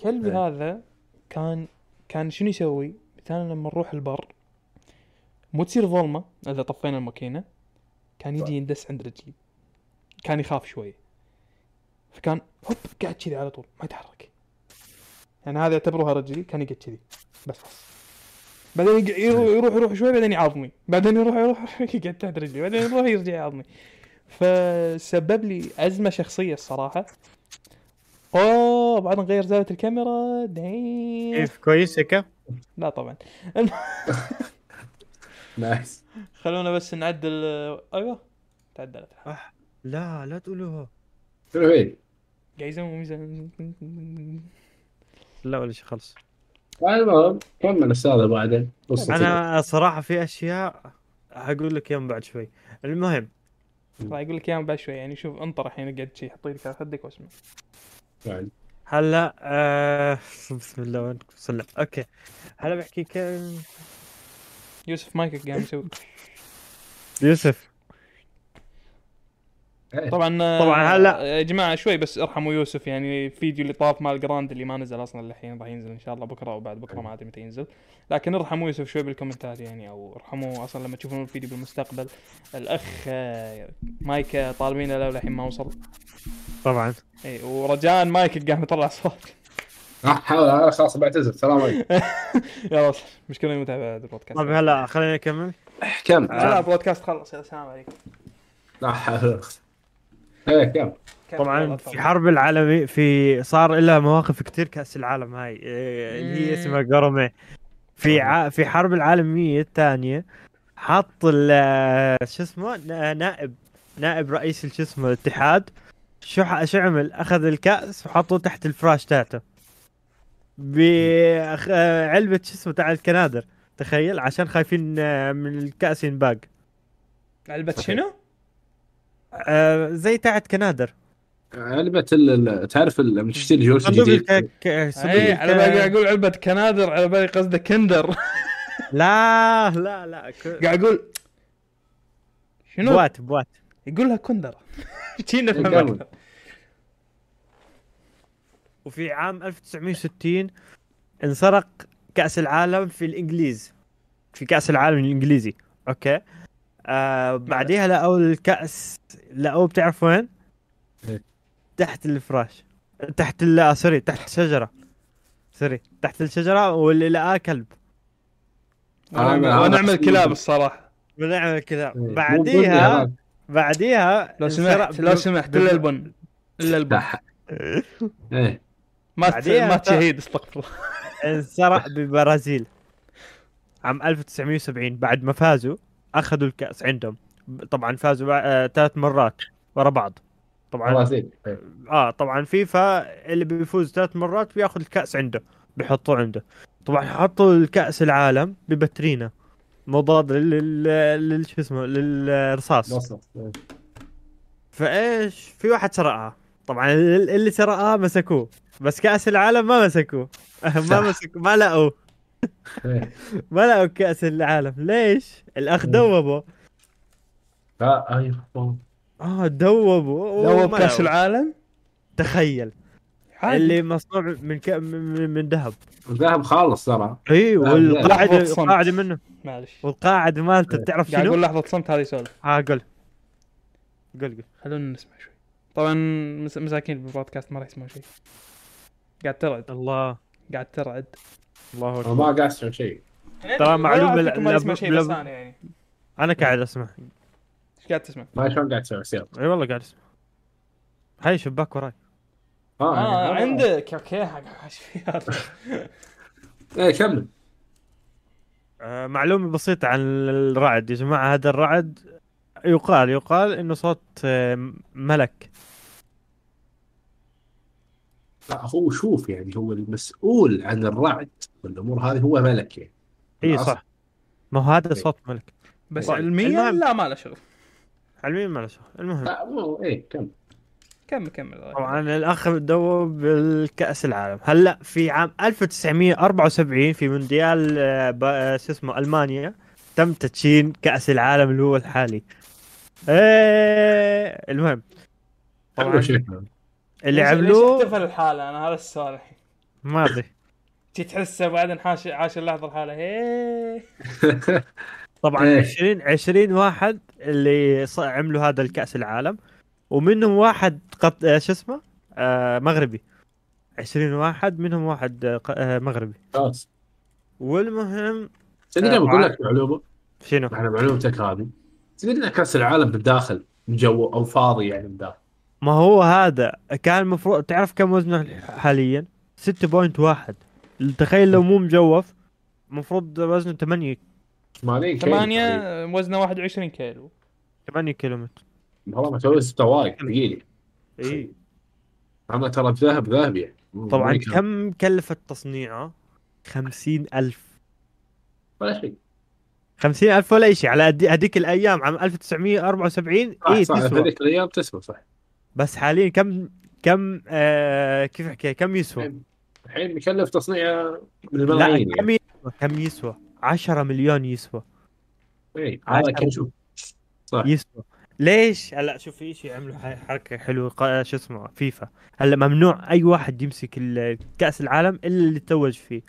B: كلبي
C: إيه.
B: هذا كان كان شنو يسوي؟ مثلا لما نروح البر مو تصير ظلمه إذا طفينا الماكينة كان يجي يندس عند رجلي. كان يخاف شوي فكان هوب قاعد كذي على طول ما يتحرك. يعني هذا يعتبروها رجلي كان يقعد كذي. بس بس بعدين يق- يروح يروح يروح شوي بعدين يعضني بعدين يروح يروح يقعد تحت رجلي. بعدين يروح يرجع يعضني فسبب لي أزمة شخصية الصراحة. أوه بعد نغير زاوية الكاميرا دايم
C: كيف؟ كويس هيك؟
B: لا طبعا.
A: نايس
B: خلونا بس نعدل أيوه. تعدلت
C: لا لا تقولوها
A: هي؟
B: قاعد يسوي ميزان
C: لا ولا شيء خلص
A: المهم كمل أستاذ بعدين.
C: أنا صراحة في أشياء هقول لك إياهم بعد شوي. المهم.
B: راح يقول لك اياها بعد شوي. يعني شوف انطر الحين قاعد شي حط لك على خدك واسمع.
C: هلا آه بسم الله وين؟ وصلنا okay. هلا بحكي كم
B: يوسف مايكك قاعد يسوي.
C: يوسف.
A: إيه.
B: طبعا
C: طبعاً هلا-
B: يا جماعة شوي بس ارحموا يوسف يعني الفيديو اللي طاف مال جراند اللي ما نزل أصلا للحين راح ينزل إن شاء الله بكرة أو بعد بكرة ما ادري متى ينزل. لكن ارحموا يوسف شوي بالكومنتات يعني أو ارحموا أصلا لما تشوفون الفيديو بالمستقبل. الأخ آه، مايك آه، طالبينه له للحين ما وصل.
C: طبعا.
B: اي ورجاء مايك قاعد يطلع صوت.
A: راح احاول أنا خلاص بعتذر سلام عليكم.
B: يلا مشكله متابعه البودكاست.
C: طيب هلا خليني اكمل
A: كم؟
B: لا بودكاست خلص. يلا السلام عليكم.
A: لا حول إيه كم؟
C: طبعا في حرب العالمي في صار لها مواقف كتير كأس العالم هاي. إيه، اللي هي. اسمها قرمة. في ع... في حرب العالمية الثانية حط ال- شو اسمه؟ نا- نائب نائب رئيس شو اسمه الاتحاد شو شو عمل؟ أخذ الكأس وحطه تحت الفراش تاعته بعلبه شو اسمه تاع الكنادر تخيل عشان خايفين آه، من الكأس ينباق.
B: علبة شنو؟
C: آه، زي تاعت كنادر
A: علبة ال- ال- تعرف ال- لما تشتري جوز
C: صندوق
A: جديد
C: الك... صندوق
B: اي
C: الك...
B: على بالي قاعد أقول علبة كنادر على بالي قصده كندر.
C: لا لا لا ك...
B: قاعد أقول شنو؟
C: بوات بوات.
B: يقول لها كندر. شي نفهم
A: كمل.
B: أكثر
C: وفي عام 1960 انسرق كأس العالم في الإنجليز. في كأس العالم الإنجليزي. أوكي. آه بعديها لقوا الكأس لقوه بتعرف وين؟
A: إيه.
C: تحت الفراش. تحت ال آه، sorry تحت الشجرة. sorry تحت الشجرة واللي لقاه كلب.
A: أنا- أنا-
B: ونعمل كلاب الصراحة.
C: ونعمل كذا
A: إيه.
C: بعديها بعديها
B: لو سمحت لو سمحت إلا البن. إلا البن.
A: إيه.
B: ما ت-
C: بعديها
B: ما
C: ت-
B: تشهيد استغفر الله.
C: انسرق بالبرازيل عام 1970 بعد ما فازوا أخذوا الكأس عندهم. طبعا فازوا آه، ثلاث مرات ورا بعض. طبعا
A: برازيل إيه.
C: آه طبعا فيفا اللي بيفوز ثلاث مرات بياخذ الكأس عنده بيحطوه عنده. طبعا حطوا الكأس العالم ببترينا مضاد لل لل شو اسمه للرصاص.
A: إيه.
C: فإيش في واحد سرقها. طبعا ال- اللي سرقها مسكوه. بس كأس العالم ما مسكوه. ما. مسكوا ما لقوا
A: إيه.
C: ما لقوا كأس العالم. ليش؟ الأخ
A: مم.
C: دوبه.
A: لا أيوه
C: آه دوبوا
B: بكأس
C: لقوا.
B: العالم؟
C: تخيل.
B: عادي.
C: اللي مصنوع من ك... من, من ذهب.
A: ذهب خالص ترى.
C: اي والقاعده. القاعده منه.
B: معلش.
C: والقاعده مالته
A: إيه.
C: تعرف
B: قاعد
C: شنو؟
B: أقول لحظة صمت هذا يسولف
C: ها قول. قول قول.
B: خلونا نسمع شوي. طبعا مس- مساكين بالبودكاست ما راح يسمعون شيء. قاعد ترعد.
C: الله.
B: قاعد ترعد.
C: الله أكبر.
A: ما قاعد أسمع شيء.
C: ترى معلومة
B: ولا فيكم ما يسمع شيء بس أنا يعني.
C: أنا قاعد أسمع.
B: إيش قاعد تسمع؟
A: ما شلون قاعد تسوي؟ سيارة
C: إي والله قاعد أسمع. هاي شباك وراي.
B: آه عندك. أوكي إيش في هذا؟
A: إيه كمل.
C: آه معلومة بسيطة عن الرعد يا جماعة. هذا الرعد يقال يقال إنه صوت آه، ملك.
A: لا هو شوف يعني هو المسؤول عن الرعد والأمور هذه هو ملك يعني. إي.
C: صح. ما هو هذا. صوت ملك.
B: بس
C: طيب.
B: علميا
C: المهم.
B: لا ما له شغل.
C: علميا ما له شغل. المهم.
A: لا مو إيه كمل.
B: كمل كمل.
C: طبعا الأخ دوب بالكأس العالم. هلأ في عام 1974 في مونديال آه، آه، شو اسمه ألمانيا تم تدشين كأس العالم اللي هو الحالي. إيه المهم. طبعا اللي عملوه
B: ليش احتفل الحالة؟ أنا هذا السؤال الحين.
C: ما أدري.
B: تي تحسه بعدين حاش عاش اللحظة الحالة. هي.
C: طبعا
A: إيه.
C: 20 20 واحد اللي ص- عملوا هذا الكأس العالم ومنهم واحد قط... آه، شو اسمه؟ آه مغربي. 20 واحد منهم واحد آه، ق- آه مغربي.
A: خلاص.
C: والمهم
A: تدري
C: آه،
A: بقول لك معلومة؟
C: شنو؟
A: على معلومتك هذه. تدري إن كأس العالم بالداخل جو أو فاضي يعني بالداخل.
C: ما هو هذا كان المفروض تعرف كم وزنه حاليا؟ 6.1 تخيل لو مو مجوف المفروض وزنه 8
A: 80 كيلو تقريباً.
B: ثمانية وزنه 21 كيلو.
C: 8 كيلومتر.
A: والله ما توي ستوايق ثقيل.
C: إي.
A: أنا ترى ذهب ذهب يعني.
C: طبعا
A: كم
C: كلفت تصنيعه 50 ألف.
A: ولا شيء.
C: 50 ألف ولا شيء. على هدي- هذيك الأيام عام 1974
A: صح
C: إي
A: صح في
C: تسوى.
A: ذيك الأيام تسوى صح.
C: بس حاليا كم كم آه كيف أحكي كم يسوى؟
A: الحين مكلف تصنيع
C: لا
A: بالملايين
C: كم
A: يعني
C: يسوى؟ كم يسوى؟ 10 مليون يسوى.
A: إي، هذا
C: عشرة.
A: كل شوف. صح.
C: يسوى. ليش؟ هلا شوف في شيء عملوا حركة حلوة شو اسمه فيفا. هلا ممنوع أي واحد يمسك كأس العالم إلا اللي توج فيه.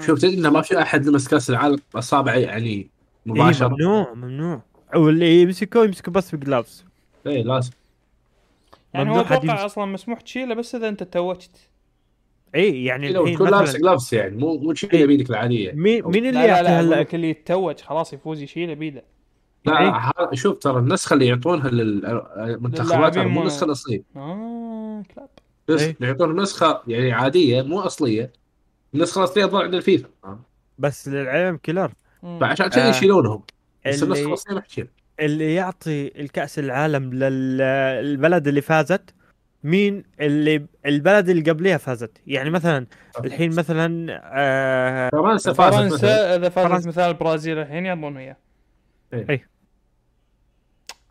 A: شوف تدري انه ما في أحد لمس كأس العالم أصابع يعني
C: إيه
A: مباشرة؟
C: ممنوع ممنوع. واللي يمسكه يمسكه بس بجلافز.
A: اي لازم
B: يعني هو
C: أتوقع.
B: أصلا مسموح تشيله بس إذا أنت توجت
C: اي يعني
A: لو
C: الحين
A: تكون لابس جلافز يعني مو مو تشيله بيدك العادية
C: مين مين
B: لا
C: اللي
B: لا
C: يعطي هلا
B: اللي يتوج خلاص يفوز يشيله بيده
A: لا
C: إيه.
A: شوف ترى النسخة اللي يعطونها للمنتخبات مو النسخه الاصليه
B: آه كلاب
A: بس
C: إيه.
A: يعطون نسخة يعني عادية مو أصلية النسخة الأصلية تظل عند الفيفا.
C: بس للعلم كيلر.
A: فعشان كذا
C: آه.
A: يشيلونهم بس
C: النسخة
A: الأصلية ما تشيل
C: اللي يعطي الكأس العالم للبلد اللي فازت مين اللي البلد اللي قبلها فازت؟ يعني مثلا الحين مثلا آه
A: فرنسا فازت
B: فرنسا إذا فازت. مثال البرازيل الحين يضمون اياه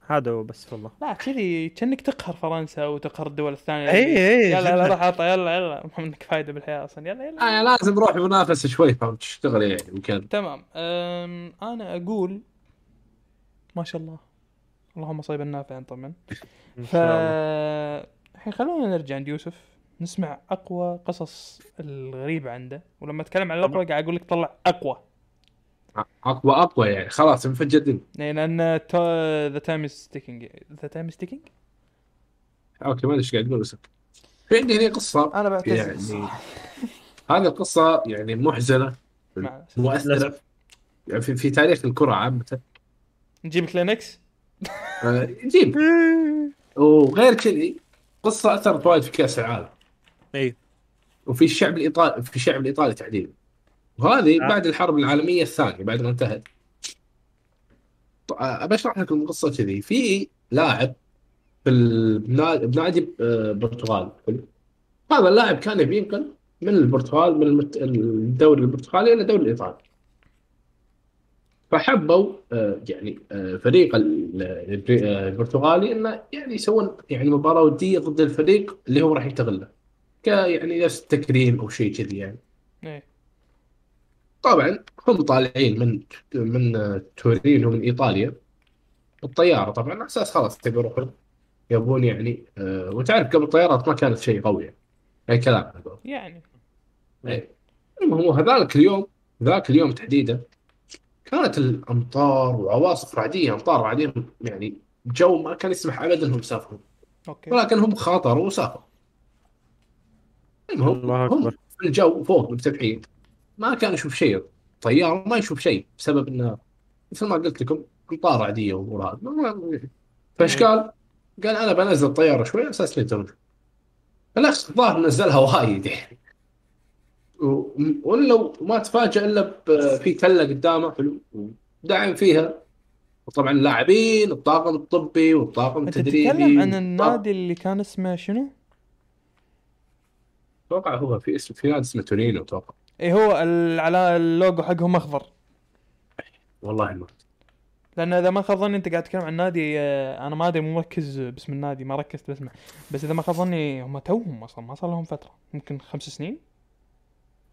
C: هذا هو بس والله.
B: لا كذي كأنك تقهر فرنسا وتقهر الدول الثانية.
C: اي اي
B: يلا يلا
C: جداً.
B: روح عطى يلا يلا. ما منك فايدة بالحياة أصلا. يلا يلا.
A: آه لازم نروح منافسه شوي فهمت؟ تشتغل يعني يمكن.
B: تمام. أنا أقول ما شاء الله. اللهم صيبا نافعا طبعا ف الحين خلونا نرجع عند يوسف نسمع أقوى قصص الغريبة عنده. ولما أتكلم عن الأقوى قاعد أقول لك طلع أقوى.
A: أقوى أقوى يعني. خلاص الدنيا
B: يعني لأن the time is ticking the time is ticking
A: okay ما أدري إيش قاعد تقول بس في عندي هنا قصة
B: أنا بعتذر
A: يعني. هذه القصة يعني
B: محزنة.
A: مؤثرة. يعني في, في تاريخ الكره عامه
B: نجيب كلينكس
A: آه، جيب وغير كذي قصة اثرت وايد في كأس العالم.
C: إي.
A: وفي الشعب الإيطالي في الشعب الإيطالي تحديدا وهذه
C: آه.
A: بعد الحرب العالمية الثانية بعد ما انتهت. ط- آه، ابى أشرح لكم القصة كذي. في لاعب بنادي آه، برتغال. حلو؟ هذا اللاعب كان يبي ينقل من البرتغال من الدوري البرتغالي إلى الدوري الإيطالي. فحبوا آه، يعني آه، فريق آه، البرتغالي إنه يعني يسوون يعني مباراة ودية ضد الفريق اللي هو راح يستغله ك يعني نفس تكريم أو شيء كذي يعني.
B: إيه.
A: طبعا هم طالعين من من آه، تورينو من إيطاليا. بالطياره طبعا على أساس خلاص تبي يروحون يبون يعني آه، وتعرف قبل الطيارات ما كانت شيء قوي يعني. أي كلام
B: يعني.
A: إيه. المهم هذاك اليوم ذاك اليوم تحديدا كانت الامطار وعواصف رعدية امطار رعدية يعني جو ما كان يسمح ابدا إنهم يسافرون.
B: أوكي.
A: ولكن هم خاطروا وسافروا. المهم
C: الله
A: هم
C: أكبر.
A: في الجو فوق مرتفعين ما كان يشوف شيء. طيار ما يشوف شيء بسبب إنه مثل ما قلت لكم امطار عاديه وامور هذه ما- ما- فايش قال؟ قال أنا بنزل الطيارة شوي على أساس يترجم بالاخص الظاهر نزلها وايد يعني. و- ولا ما تفاجئ إلا في تلة قدامه حلو. ودعم فيها. وطبعا اللاعبين الطاقم الطبي والطاقم
B: أنت
A: التدريبي.
B: تتكلم عن النادي اللي كان اسمه شنو؟
A: أتوقع هو في اسم في نادي اسمه تورينو أتوقع.
B: اي هو على اللوجو حقهم أخضر.
A: والله ما.
B: لأن إذا ما خاب ظني أنت قاعد تتكلم عن نادي آه، أنا ما أدري مو مركز باسم النادي ما ركزت باسمه. بس إذا ما خاب ظني هم توهم أصلا ما صار لهم فترة ممكن خمس سنين.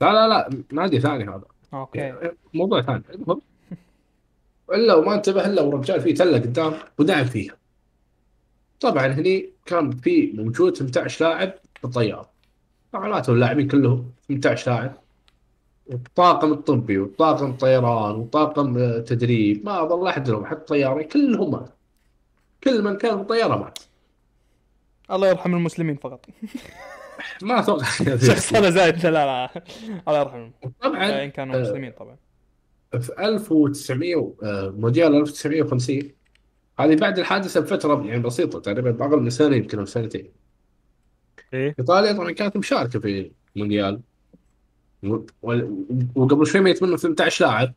A: لا لا لا نادي ثاني هذا.
B: أوكي.
A: يعني موضوع ثاني. المهم إلا وما انتبه إلا ورجال فيه تلة قدام ودعم فيها. طبعا هني كان في موجود 18 لاعب بالطيارة. معناته اللاعبين كلهم 18 لاعب. والطاقم الطبي والطاقم الطيران وطاقم تدريب. ما ظل أحد لهم حتى طيارين كلهم مات. كل من كان بالطياره مات.
B: الله يرحم المسلمين فقط.
A: ما أتوقع.
B: شخص أنا زايد. لا لا الله يرحمهم
A: طبعا
B: إن كانوا مسلمين طبعا.
A: في 1900 آه، مونديال 1950 هذه بعد الحادثة بفترة يعني بسيطة تقريبا باقل من سنة يمكن أو سنتين.
C: إيه.
A: إيطاليا طبعا كانت مشاركة في المونديال. وقبل شوي ميت منهم 18 لاعب.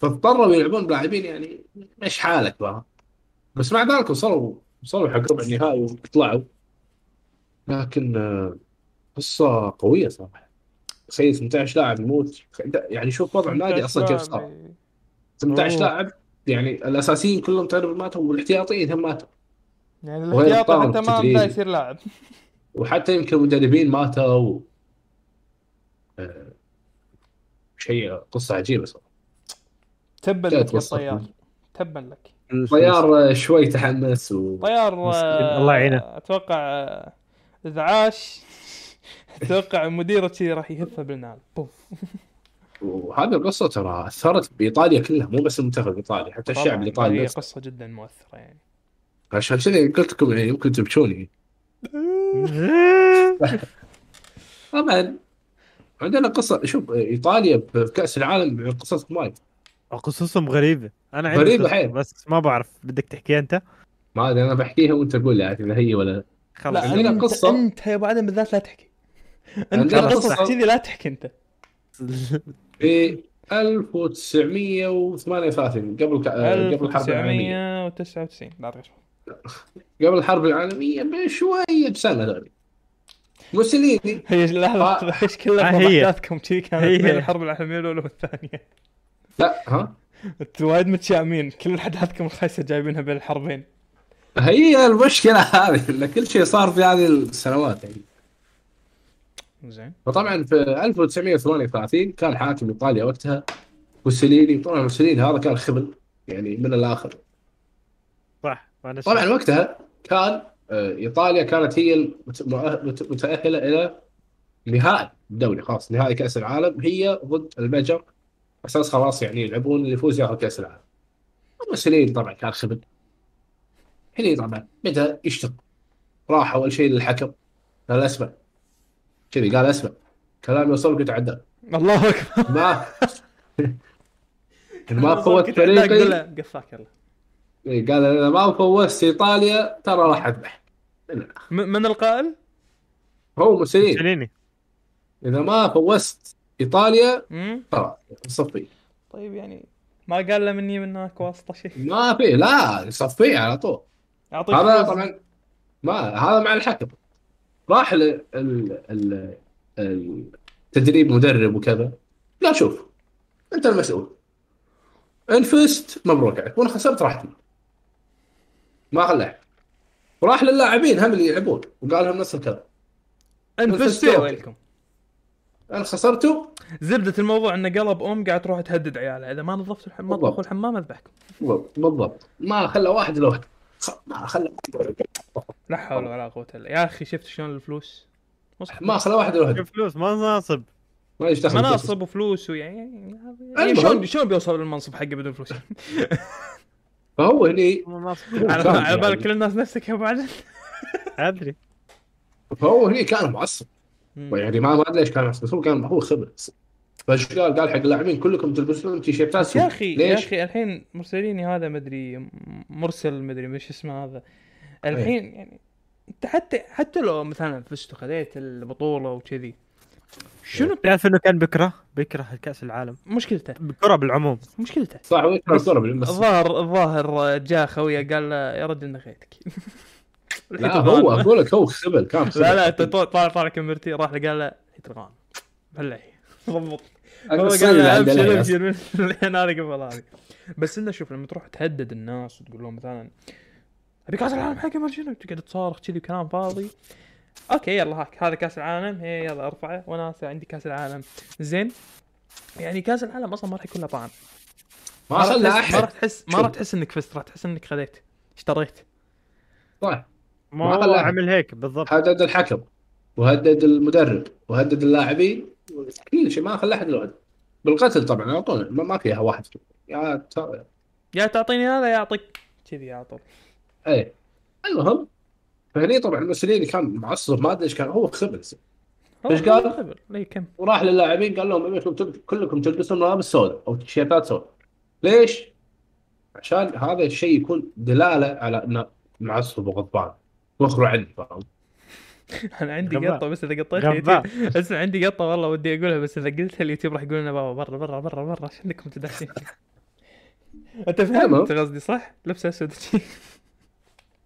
A: فاضطروا يلعبون بلاعبين يعني إيش حالك بقى. بس مع ذلك وصلوا وصلوا حق ربع النهائي وطلعوا. لكن آه، قصة قوية صراحة. تخيل 18 لاعب يموت. يعني شوف وضع النادي أصلا كيف صار. 18
C: أوه.
A: لاعب يعني الأساسيين كلهم تقريبا ماتوا والاحتياطيين هم ماتوا.
B: يعني الاحتياطي
A: الطاقم
B: حتى ما
A: التدريبي.
B: بدا يصير لاعب.
A: وحتى يمكن المدربين ماتوا آه، شيء قصة عجيبة صراحة.
B: تبا لك يا
A: وسط.
B: طيار. تبا لك.
A: طيار آه، شوي تحمس و...
B: طيار
C: الله يعينه.
B: أتوقع آه، اذا عاش أتوقع مديرة شي راح يهفه بالنعل بوف
A: وهذه القصة ترى أثرت بإيطاليا كلها مو بس المنتخب الإيطالي حتى الشعب الإيطالي
B: هي قصة جدا مؤثرة يعني.
A: عشان كذا قلت لكم يعني يمكن تبكوني. طبعا. عندنا قصة شوف إيطاليا بكأس العالم قصص وايد.
C: قصصهم غريبة. أنا عندي
A: غريبة
C: قصة،
A: حيل.
C: بس ما بعرف بدك تحكي أنت؟
A: ما أدري أنا بحكيها وأنت قول لي اذا هي ولا
C: خلاص.
B: لا انت
A: قصة.
B: أنت يا أبو آدم بالذات لا تحكي. أنت
A: قصة.
B: كذي لا تحكي أنت.
A: في 1938 قبل ك... آه، قبل الحرب العالمية.
B: 1999 لا تغش
A: قبل الحرب العالمية بشوية بسنة تقريبا. موسوليني
B: هي لحظة
A: آه.
B: إيش كلها
C: آه، هي.
B: احداثكم كذي كانت
C: هي.
B: بين الحرب العالمية الأولى والثانية.
A: لا ها؟
B: أنتوا وايد متشائمين. كل احداثكم الخايسة جايبينها بين الحربين.
A: هي المشكلة هذه إن كل شيء صار في هذه السنوات يعني.
B: زين.
A: فطبعا في 1938 كان حاكم إيطاليا وقتها موسوليني طبعا موسوليني هذا كان خبل يعني من الآخر.
C: صح
A: طبعا وقتها كان آه، إيطاليا كانت هي متاهله إلى نهائي الدوري خلاص نهائي كأس العالم. هي ضد المجر أساس خلاص يعني يلعبون اللي يفوز ياخذ كأس العالم. موسوليني طبعا كان خبل هني طبعا بدا يشتغل راح أول شيء للحكم. قال أسمع. كذي قال أسمع. كلام يوصلك يتعدى.
B: الله أكبر.
A: ما ما فوت فريقي.
B: قفاك يلا
A: إيه، قال اذا ما فوزت ايطاليا ترى راح
B: أذبح. من القائل؟
A: هو موسوليني
C: سليني
A: إذا ما فوزت ايطاليا؟ ترى. صفي.
B: طيب يعني ما قال له مني من هناك واسطة شيء.
A: ما في. لا صفيه على طول.
B: اعطيك
A: هذا. طبعا ما هذا مع الحكم. راح ل- ال- ال- التدريب مدرب وكذا. لا شوف أنت المسؤول. ان فزت مبروك عليك. وإن خسرت راحتي ما خلاه. وراح للاعبين هم اللي يلعبون. وقال لهم نفس الكلام.
B: ان فزتوا ويلكم.
A: إن خسرتوا.
B: زبدة الموضوع إنه قلب أم قاعد تروح تهدد عيالها إذا ما نظفتوا الحمام. مطبخ والحمام أذبحكم.
A: بالضبط. بالضبط ما خلى واحد ما خلى
B: لا حول ولا قوة إلا يا أخي شفت شلون الفلوس؟
A: ما خلى واحد الا واحد
C: فلوس ما ناصب.
A: ما يشتغل
B: مناصب وفلوس ويعني يعني
A: المهم.
B: شلون شلون بيوصل للمنصب حقه بدون فلوس؟
A: فهو هني
C: مناصب
B: على على
A: يعني.
B: بالك كل الناس نفسك يا أبو عدن
C: أدري.
A: فهو هني كان معصب. يعني ما ما أدري ليش كان معصب بس هو كان هو خبر فايش قال؟ قال حق اللاعبين كلكم تلبسون تيشيرتات
B: بس يا. أخي يا
A: ليش؟
B: أخي الحين مرسليني هذا مدري مرسل مدري مش اسمه هذا. الحين يعني أنت حتى حتى لو مثلا فزت وخذيت البطولة وكذي شنو
C: تعرف إنه كان بكره؟ بيكره كاس العالم.
B: مشكلته؟
C: الكره بالعموم.
B: مشكلته.
A: صح الكرة بس
B: الظاهر الظاهر جاء خويه قال له يا رجل نغيتك
A: لا هو أقول لك هو خبل كان خبل
B: لا لا طالع طالع كاميرتي راح له قال له يترغان بلعي. ضبط هو قال ابشر الحين هذه قبل هذه. بس إنه شوف لما تروح تهدد الناس وتقول لهم مثلا أبي كأس العالم حق ما شنو تقعد تصارخ كذي كلام فاضي. أوكي يلا هاك هذا كأس العالم. هي يلا ارفعه. وأنا هسه عندي كأس العالم. زين. يعني كأس العالم أصلا ما راح يكون له طعم.
A: ما
B: راح ما راح تحس ما. راح تحس إنك فزت راح تحس إنك خذيت. اشتريت.
A: صح.
C: ما هو. عمل هيك بالضبط.
A: هدد الحكم وهدد المدرب وهدد اللاعبين. كل شيء ما خلى أحد هدد. بالقتل طبعا على طول ما فيها واحد. يا ت-
B: يا تعطيني هذا يا أعطيك. كذي على طول.
A: إيه. المهم فهني طبعا المسؤولين كان معصب ما أدري إيش كان هو خبز
B: هو
A: قال؟
B: كم؟
A: وراح للاعبين قال لهم تل- كلكم تلبسون ملابس سوداء أو تيشيرتات سوداء. ليش؟ عشان هذا الشيء يكون دلالة على إنه معصب وغضبان. وخروا عني فاهم؟
B: أنا عندي
C: غباء.
B: قطة بس إذا قطيت
C: غباء.
B: اليوتيوب أسمع عندي قطة والله ودي أقولها بس إذا قلتها اليوتيوب راح يقول لنا بابا برا برا برا برا عشان انكم تدعسين
A: أنت.
B: فهمت قصدي صح؟ لبسه أسود.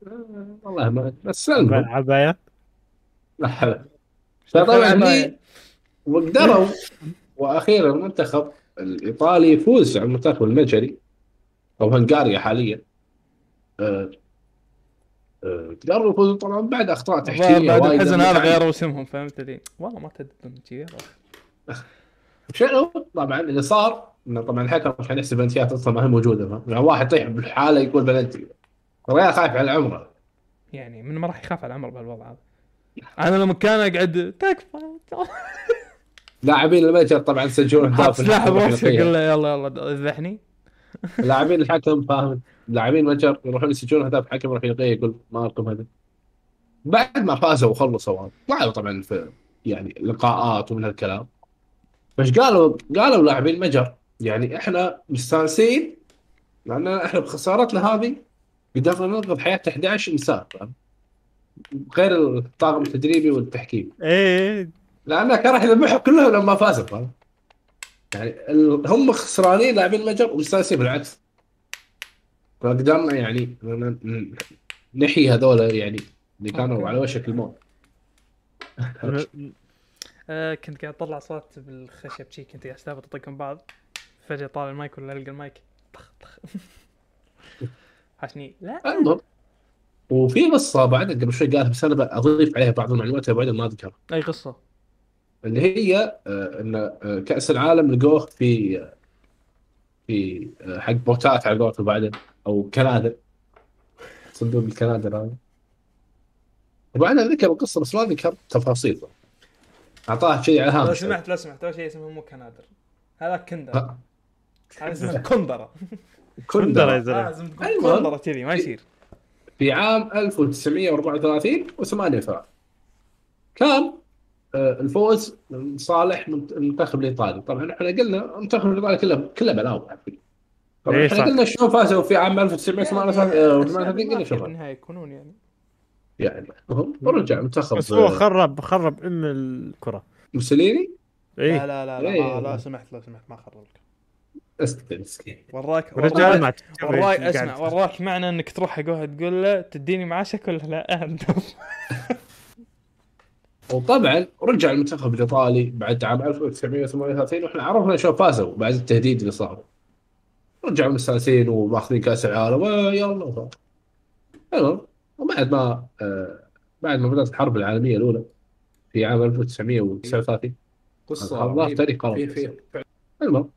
A: آه، والله ما بس
C: عباية
A: لا حول فطبعا. هني وقدروا وأخيرا المنتخب الإيطالي يفوز على المنتخب المجري أو هنغاريا حاليا يفوزوا طبعا بعد أخطاء تحكيمية
B: بعد الحزن هذا غيروا اسمهم فهمت لي؟ والله ما تدري شي
A: شنو طبعا اللي صار انه طبعا الحكم كان يحسب بلنتيات أصلا ما هي موجودة؟ يعني واحد طيح بالحاله يقول بلنتي الريال خايف على عمره.
B: يعني من ما راح يخاف على العمر بهالوضع هذا. أنا لما كان أقعد تكفى.
A: لاعبين المجر طبعا سجلوا أهداف
B: سلاح. يقول له يلا يلا اذبحني
A: لاعبين الحكم فاهم؟ لاعبين المجر يروحون يسجلون أهداف الحكم يروح يلغيه يقول ما لكم هدف. بعد ما فازوا وخلصوا طلعوا طبعا في يعني لقاءات ومن هالكلام. بس قالوا قالوا لاعبين المجر يعني إحنا مستانسين لأن إحنا بخسارتنا هذه قدرنا ننقذ حياة 11 إنسان غير الطاقم التدريبي والتحكيم.
C: إيه.
A: لأنه كان راح يذبحهم كلهم لما فازوا يعني ال- هم خسرانين لاعبين المجر ومستانسين بالعكس. فقدرنا يعني نحيي هذول يعني اللي كانوا
B: okay.
A: على وشك الموت.
B: آه كنت قاعد أطلع صوت بالخشب شي كنت قاعد استهبط اطقهم بعض. فجأة طالع المايك ولا ألقى المايك؟ طخ طخ. حشني لا.
A: المهم وفي قصة بعد قبل شوي قالها بس أنا بضيف عليها بعض المعلومات بعد ما اذكر
B: أي قصة؟
A: اللي هي آه، إن آه، كأس العالم لقوه في في آه، حق بوتات على قولته بعدين أو كنادر. صندوق الكنادر هذا. طبعا أنا ذكر القصة بس ما ذكر تفاصيل اعطاه شيء على
B: لو
A: هامش
B: سمحت لو سمحت أول شيء اسمه مو كنادر. هذا كندر هذا اسمه كندرة.
C: كندرة. يا
B: تقول
A: المهم.
B: كندرة. كذي ما يصير.
A: في عام 1934 و38 كان آه، الفوز لصالح منت- المنتخب الإيطالي. طبعا إحنا قلنا المنتخب الإيطالي كله كله بلاوي طبعا
C: إيه إحنا.
A: قلنا شلون فازوا في عام 1938 قلنا شلون
B: بالنهايه يكونون يعني.
A: يعني هم ورجع منتخب
C: بس هو
A: آه،
C: خرب خرب أم الكرة.
A: موسوليني؟
B: لا
C: إيه.
B: لا لا لا
A: إيه.
B: آه لا سمحت لو سمحت ما خربك.
A: اسكت مسكين.
B: وراك
C: رجال
B: وراك اسمع وراك معنى انك تروح حقها تقول له تديني معاشك ولا لا؟
A: وطبعا رجع المنتخب الإيطالي بعد عام 1938 وإحنا عرفنا شلون فازوا بعد التهديد اللي صار. رجعوا مستانسين وماخذين كأس العالم يلا ف- المهم وبعد ما آه بعد ما بدأت الحرب العالمية الأولى في عام 1939
D: قصة
A: الله. تاريخ المهم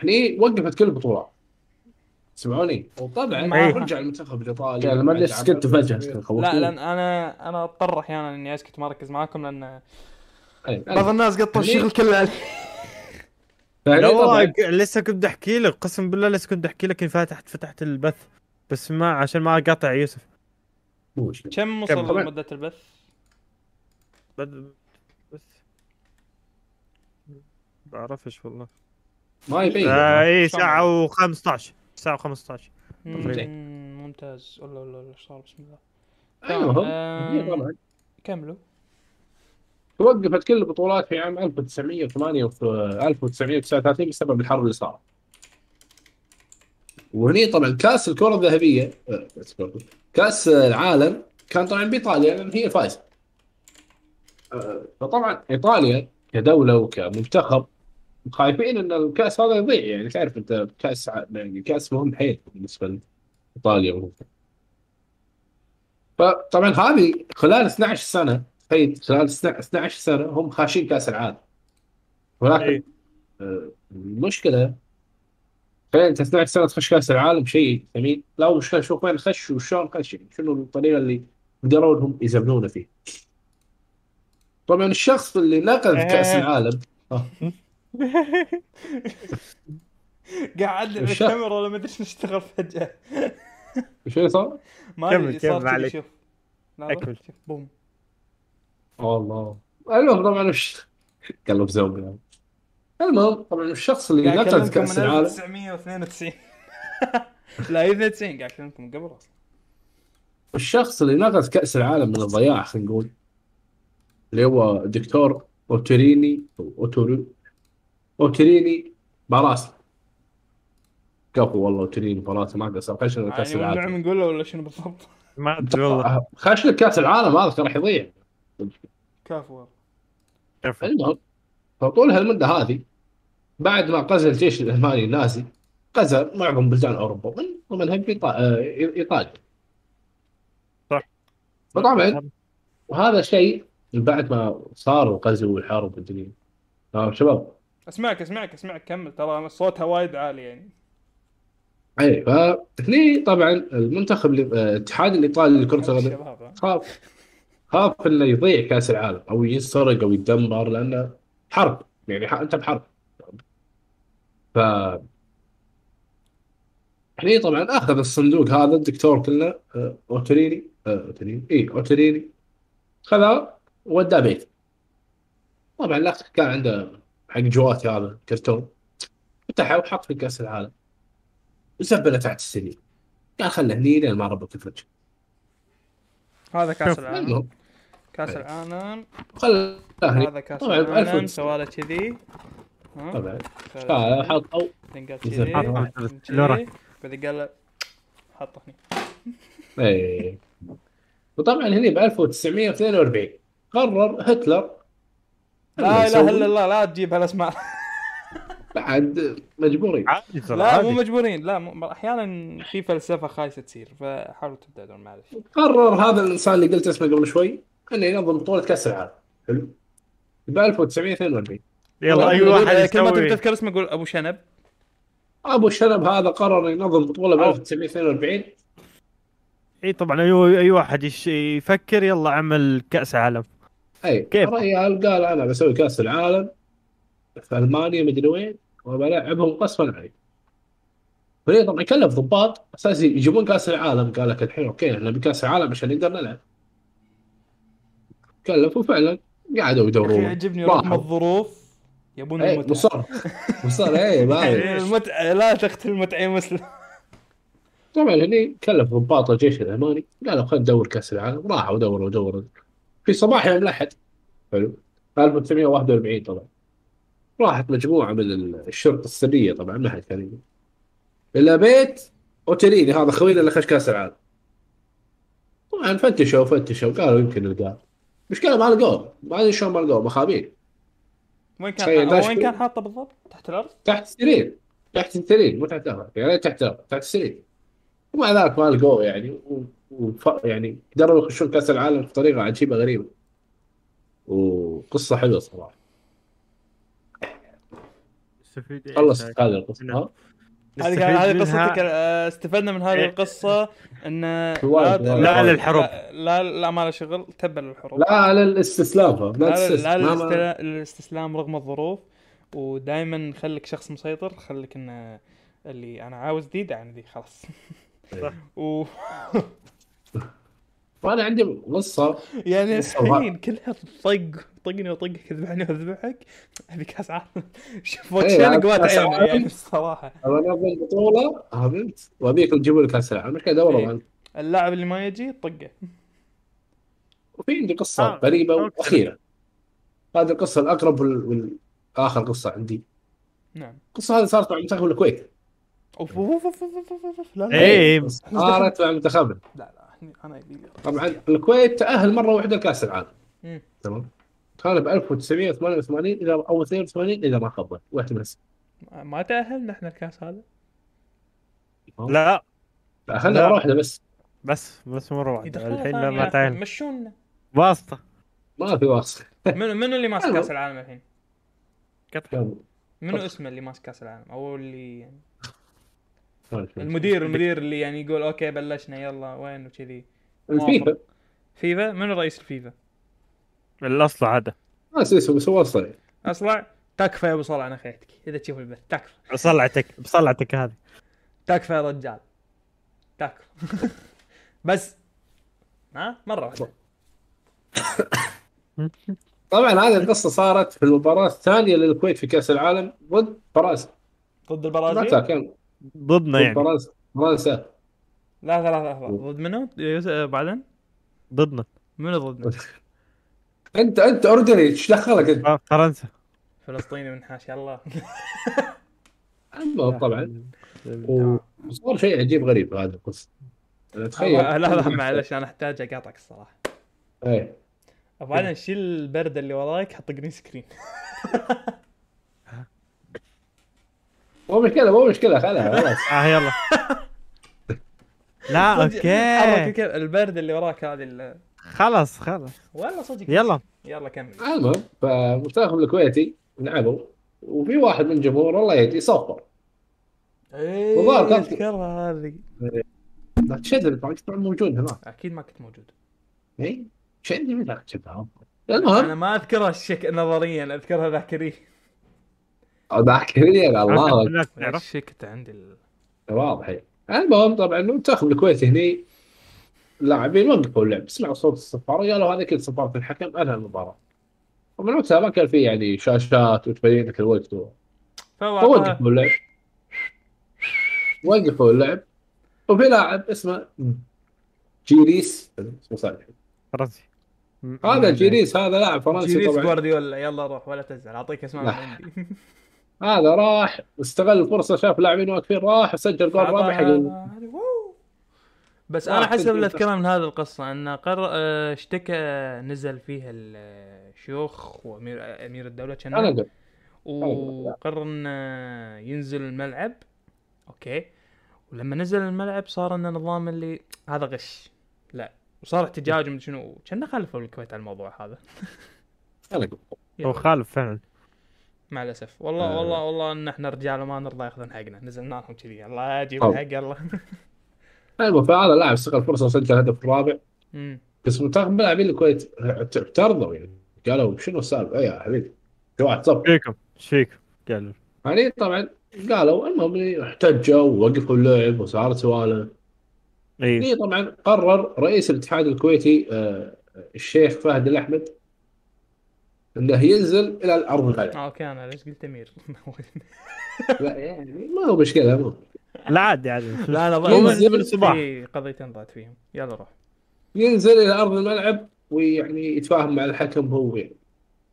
A: هني وقفت كل البطولات. سمعوني وطبعا
B: إيه.
A: رجع المنتخب الإيطالي يعني ما ادري
D: عام
A: سكت فجاه
D: 1900.
B: لا لأن أنا أنا اضطر أحيانا إني أسكت ما اركز معاكم لأن
A: أي،
B: بعض الناس قطوا الشغل كله علي.
C: لا والله لسه كنت أحكي لك قسم بالله لسه كنت أحكي لك إني فتحت فتحت البث بس ما عشان ما أقاطع يوسف.
B: كم وصل. مده البث؟
C: بد... بس بعرفش والله.
A: ما يبين.
C: آه اي ساعة و15 ساعة و15
B: مم، ممتاز. ولا ولا إيش صار؟ بسم الله. آه،
A: هي طبعا
B: كملوا.
A: توقفت كل البطولات في عام 1908 و 1939 بسبب الحرب اللي صارت. وهني طبعا كأس الكرة الذهبية آه، كأس العالم كان طبعا بإيطاليا لأن هي فايزة. آه، فطبعا إيطاليا كدولة وكمنتخب خايفين إن الكأس هذا يضيع يعني تعرف أنت كأس يعني كأس مهم حيل بالنسبة لإيطاليا. فطبعا هذه خلال 12 سنة تخيل خلال 12 سنة هم خاشين كأس العالم ولكن
C: إيه.
A: آه، المشكلة تخيل أنت 12 سنة تخش كأس العالم شيء ثمين لا المشكلة شوف وين خش وشلون خش يعني شنو الطريقة اللي قدروا إنهم يزبنونه فيه طبعا الشخص اللي نقذ كأس
C: إيه.
A: العالم
B: قاعد على الكاميرا ولا ما أدري إيش نشتغل فجأة.
A: شو اللي صار؟
B: ما
C: كمل-
B: أدري
C: كمل،
B: صار
C: عليك.
B: شوف. شوف بوم.
A: الله المهم طبعا وش؟ قلب زومبي يعني. المهم طبعا الشخص اللي
B: أكلمكم
A: كأس
B: من
A: العالم؟
B: 1992 لا هي 92 قاعد أكلمكم قبل أصلا.
A: الشخص اللي نقذ كأس العالم من الضياع خلينا نقول؟ اللي هو دكتور أوتوريني أو اوتوري اوتوريني باراسي كفو والله اوتوريني باراسي ما قصر خش لنا كأس
B: يعني
A: العالم.
B: من نقوله ولا شنو بالضبط؟
C: ما أدري والله.
A: خش لك كأس العالم هذا راح يضيع.
B: كفو والله.
C: كيف
A: المهم فطول هالمدة هذه بعد ما غزا الجيش الألماني النازي غزا معظم بلدان أوروبا من ضمنها آه، إيطاليا.
C: صح.
A: فطبعا وهذا شيء بعد ما صار الغزو والحرب والدنيا تمام شباب
B: اسمعك اسمعك اسمعك كمل. ترى صوتها وايد عالي يعني.
A: اي فهني طبعا المنتخب ال- آه، الاتحاد الايطالي لكره القدم. خاف خاف إنه يضيع كأس العالم أو ينسرق أو يتدمر لأنه حرب. يعني أنت بحرب. ف هني طبعا أخذ الصندوق هذا الدكتور كله آه، أوتريني آه، أوتريني اي أوتريني. خذاه ووداه بيت طبعا الأخ كان عنده حق جواتي هذا كرتون فتحه وحط في كاس العالم وزبله تحت السرير. قال خله هني لين ما ربك يفرج
B: هذا كاس العالم.
A: المهم.
B: كاس العالم.
A: خله هني.
B: هذا كاس
A: طبعاً
B: العالم. سوالة كذي. ها؟
A: طبعا
B: كذي.
A: حط أو
B: بعدين قال حطه هني.
A: إيه. وطبعا هني ب 1942 قرر هتلر
B: لا
A: إله
B: إلا الله لا تجيب هالأسماء.
A: بعد مجبورين.
C: عادي ترى
B: لا مو
C: عادي.
B: مجبورين. لا مو- أحيانا في فلسفة خايسة تصير فحاولوا تبتعدون معلش
A: قرر هذا الإنسان اللي قلت اسمه قبل شوي إنه ينظم بطولة كأس العالم. حلو. ب 1942
C: يلا
B: أي
C: واحد
B: كل ما تبي تذكر اسمه قول أبو شنب.
A: أبو الشنب هذا قرر ينظم بطولة ب
C: أو.
A: 1942
C: إي طبعا اي أي واحد يش- يفكر يلا عمل كأس عالم.
A: أي
C: كيف؟
A: الرجال قال أنا بسوي كاس العالم في ألمانيا مدري وين وبلعبهم قصفا علي فهي طبعا كلف ضباط أساس يجيبون كاس العالم. قال لك الحين okay إحنا بكاس العالم عشان نقدر نلعب. كلفوا فعلا قعدوا يدورون.
B: يعجبني. رغم الظروف يبون
A: اي
B: المتعة.
A: مصر مصر اي
B: المتعة لا تقتل المتعة يا مسلم.
A: طبعا هني كلف ضباط الجيش الألماني قالوا خلينا ندور كاس العالم. راحوا دوروا دوروا. في صباح يوم الاحد حلو. 1941 طبعا. راحت مجموعة من الشرطة السرية طبعا ما حد كان. إلى بيت أوتيليني هذا خوينا اللي خش كأس العالم. طبعا فتشوا فتشوا قالوا يمكن نلقاه مشكلة ما لقوه ما أدري شلون ما لقوه مخابيل
B: وين كان وين. كان حاطه بالضبط؟ تحت الأرض؟
A: تحت السرير. تحت السرير مو تحت الأرض يعني تحت الأرض تحت السرير. ومع ذلك ما لقوه يعني. يعني قدروا يخشون كأس العالم بطريقة عجيبة غريبة وقصة
C: حلوة صراحة
A: خلصت
C: هاي؟
A: هذه
C: القصة.
A: ها
B: هذه هذه قصتك آه، استفدنا من هذه
C: إيه.
B: القصة إن لا
C: للحروب.
B: لا لا, ما له شغل تبا للحروب
A: لا لا الاستسلام؟ لا
B: الاستسلام رغم الظروف ودائما خليك شخص مسيطر خليك انه اللي أنا عاوز دي دعني دي خلاص
C: صح.
B: و
A: وأنا عندي قصة.
B: يعني الحين كلها طق طقني وطقك اذبحني واذبحك. ابي كاس عالم. شوف
A: إيه،
B: وش أنا
A: عاد
B: قوات عيني. يعني الصراحة.
A: أبغى انظم بطوله فهمت؟ وابيكم تجيبوا لي كاس العالم. مشكله دوروا
B: إيه.
A: معنا.
B: اللاعب اللي ما يجي طقه.
A: وفي عندي قصة
C: آه، غريبة.
A: وأخيرة. هذه القصة الأقرب وال- والاخر قصة عندي.
B: نعم.
A: القصة هذه صارت مع منتخب الكويت.
B: أوف أوف أوف أوف أوف أوف لا لا
C: إيه.
A: صارت مع منتخبنا.
B: لا لا. أنا يبي لي
A: طبعا الكويت تأهل مرة واحدة لكأس العالم. تمام؟ كان ب 1988 إلى أو 82 إذا ما خاب ظني واحد من السنة.
B: ما تأهلنا إحنا الكاس هذا.
C: لا. لا.
A: مرة واحدة بس.
C: بس بس مرة
B: واحدة.
C: الحين ما. تعين
B: مشونا
C: واسطة.
A: ما في واسطة.
B: منو منو اللي ماسك. كأس العالم الحين؟
A: كان-
B: منو. اسمه اللي ماسك كأس العالم؟ أو اللي يعني المدير المدير اللي يعني يقول okay بلشنا يلا وين؟ وكذي.
A: الفيفا
B: فيفا. منو رئيس الفيفا؟
C: الاصل هذا.
A: بس هو أصلا
B: أصلع. تكفى يا أبو صلع أنا خيتك إذا تشوف البث تكفى.
C: بصلعتك بصلعتك هذه.
B: تكفى يا رجال. تكفى. بس. ها؟ مرة واحدة.
A: طبعا هذه القصة صارت في المباراة الثانية للكويت في كأس العالم ضد فرنسا
B: ضد البرازيل؟
A: كان
C: ضدنا
A: ضد
C: يعني.
A: فرنسا فرنسا
B: لا لا لا لا ضد منو؟ آه، بعدين؟
C: ضدنا.
B: منو ضدنا؟
A: أنت أنت اردني إيش دخلك أنت؟
C: آه، فرنسا.
B: فلسطيني من حاشا الله
A: المهم طبعا وصار شيء عجيب غريب هذا القصة. تخيل
B: لا لا معلش أنا أحتاج أقاطعك الصراحة.
A: إيه.
B: وبعدين شيل ال board اللي وراك حط green screen
A: مو مشكله مو مشكله خلها خلاص.
C: آه يلا. لا okay.
B: ال board اللي وراك هذه ال-
C: خلاص خلاص.
B: والله صدق.
C: يلا.
B: يلا كمل.
A: المهم فمنتخب الكويتي لعبوا وفي واحد من الجمهور الله يهديه صفر
B: إيه
A: وظهر كان-
B: اذكرها هذه؟
A: لا تشد طبعا كنت موجود هناك.
B: أكيد ما كنت موجود.
A: اي ذاك شدها
B: أنا
A: المهم.
B: ما أذكرها الشك نظريا أذكرها ذاكريا.
A: ذاك لي الله.
C: تعرف.
B: شكت عندي ال...
A: واضح. المهم طبعا المنتخب الكويتي هني اللاعبين وقفوا اللعب سمعوا صوت الصفاره قالوا هذا كذا صفارة الحكم انهى المباراة. ومن وقتها ما كان في يعني شاشات وتبين لك الوقت. و- فوقفوا اللعب وقفوا اللعب وفي لاعب اسمه جيريس. اسمه صالح
C: فرنسي
A: هذا جيريس هذا لاعب فرنسي
B: جيريس
A: طبعا.
B: جوارديولا يلا روح ولا تزعل أعطيك اسماء من
A: لا.
B: عندي.
A: هذا راح استغل الفرصة شاف لاعبين واقفين راح سجل جول رابع حق.
B: بس أنا حسب اللي. اذكره من هذه القصة انه قرر آه، اشتكى نزل فيها الشيوخ وأمير أمير الدولة كان
A: أنا قلت.
B: وقرر انه ينزل الملعب. أوكي. ولما نزل الملعب صار انه نظام اللي هذا غش. لا. وصار احتجاج من شنو. كنا خالفوا الكويت على الموضوع هذا.
A: أنا قلت.
C: هو. خالف فعلا.
B: مع الأسف. والله
A: آه.
B: والله والله إن إحنا رجال وما نرضى يأخذون حقنا. نزلنا لهم كذي. الله أجيب
A: طب.
B: الحق يلا.
A: المهم فهذا اللاعب استغل الفرصه وسجل الهدف الرابع. بس منتخب لاعبين الكويت. اعترضوا يعني. قالوا شنو السالفة؟ يا حبيبي. في واحد صف
C: إيش فيكم إيش فيكم قالوا
A: يعني طبعا قالوا المهم احتجوا ووقفوا اللعب وصارت سوالف.
C: اي
A: هني طبعا قرر رئيس الاتحاد الكويتي آه، الشيخ فهد الأحمد انه ينزل إلى الأرض الملعب
B: آه أوكي أنا ليش قلت أمير؟
A: لا يعني ما هو مشكلة مو
C: لا عادي عادي
B: لا
C: أنا
A: ينزل
C: من الصباح.
B: في قضيتين ضعت فيهم. يلا روح.
A: ينزل إلى أرض الملعب ويعني يتفاهم مع الحكم هو. يعني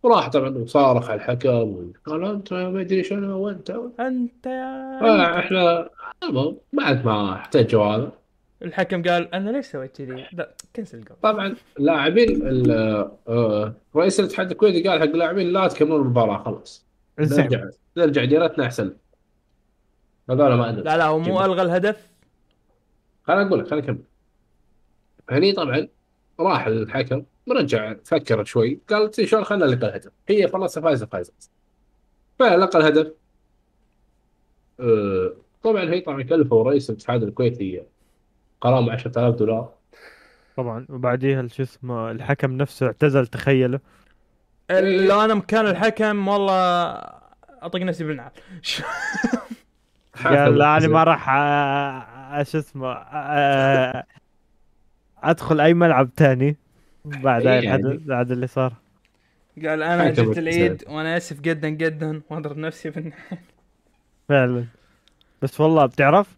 A: وراح طبعا وصارخ على الحكم قال أنت ما أدري شنو وأنت
B: أنت يا
A: آه، إحنا المهم بعد ما احتجوا هذا
B: الحكم قال أنا ليش سويت كذي؟ لا كنسل الجول
A: طبعا لاعبين ال- آه، رئيس الاتحاد الكويتي قال حق اللاعبين لا تكملون المباراة خلاص. نرجع نرجع ديرتنا أحسن. هذول ما ادري
B: لا لا هو مو ألغى الهدف.
A: خليني أقول لك خليني اكمل هني طبعا راح الحكم رجع فكر شوي قال "تي شلون خلينا نلقى الهدف. هي فرنسا فايزة فايزة. فلقى الهدف. آه، طبعا هي طبعا كلفوا رئيس الاتحاد الكويتي غرامه 10000 دولار.
C: طبعا. وبعديها شو اسمه الحكم نفسه اعتزل تخيلوا
B: لو أنا مكان الحكم والله اطق نفسي بالنعال
C: قال لا أنا ما راح شو اسمه أدخل أي ملعب تاني. بعد
A: يعني.
C: الحدث بعد اللي صار.
B: قال
A: أنا
B: جبت العيد وأنا آسف جدا جدا وأضرب نفسي بالنعال
C: فعلا. بس والله بتعرف?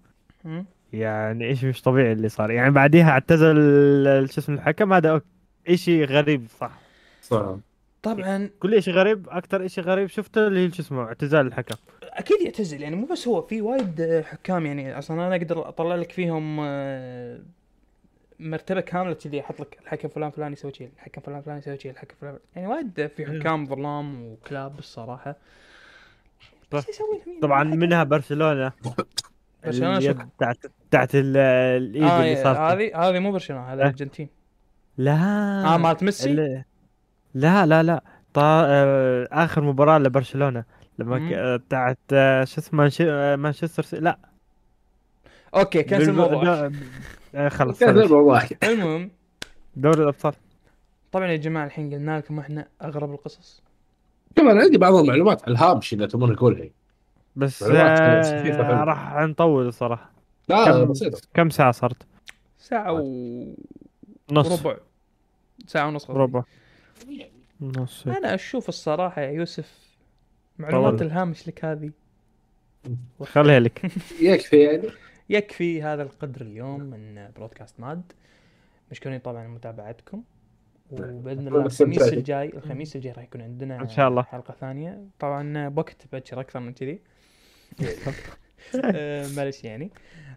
C: يعني إيش مش طبيعي اللي صار. يعني بعديها اعتزل ال- شو اسمه الحكم هذا إشي غريب صح.
A: صح.
B: طبعا
C: كل إشي غريب أكثر إشي غريب شفته اللي هي شو اسمه اعتزال الحكم.
B: أكيد يعتزل يعني مو بس هو في وايد حكام يعني أصلا أنا أقدر أطلع لك فيهم آه، مرتبة كاملة كذي أحط لك الحكم فلان فلان يسوي شيء الحكم فلان فلان يسوي شيء الحكم فلان يعني وايد في حكام ظلام وكلاب يسوي لهم؟
C: طبعا منها
B: برشلونة. شو؟
C: بتاعت بتاعت ال- الايد
B: آه
C: اللي صار
B: هذه هذه مو برشلونة هذا. الارجنتين
C: لا.
B: آه مالت ميسي؟
C: اللي- لا لا لا. طا... آه، آخر مباراة لبرشلونة. لما. ك... آه، بتاعت آه، شو اسمه مانش... آه، مانشستر سي... لا.
B: okay كنسل الموضوع.
C: آه، خلص.
A: الموضوع.
B: المهم
C: دوري الأبطال.
B: طبعا يا جماعة الحين قلنا لكم إحنا أغرب القصص.
A: كمان عندي بعض المعلومات على الهامش إذا تبون نقولها.
C: بس
A: معلومات
C: آه،. راح نطول الصراحه
A: لا
C: كم-
A: بسيطة.
C: كم ساعة صارت؟
B: ساعة و...
C: نص.
B: وربع ساعة ونص.
C: ربع. نص.
B: أنا أشوف الصراحة يا يوسف معلومات. الهامش لك هذه.
C: خليها لك.
A: يكفي يعني.
B: يكفي هذا القدر اليوم من برودكاست ماد. مشكورين طبعا متابعتكم. وبإذن الله الخميس. الجاي الخميس الجاي راح يكون عندنا
C: إن شاء الله.
B: حلقة ثانية. طبعا بوقت بكر أكثر من كذي. معلش يعني.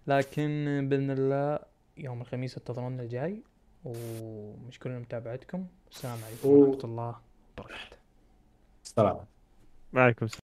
B: لكن بإذن الله يوم الخميس انتظرونا الجاي ومشكورين متابعتكم. السلام عليكم
A: و-
B: ورحمه الله وبركاته.
A: السلام.
C: وعليكم السلام.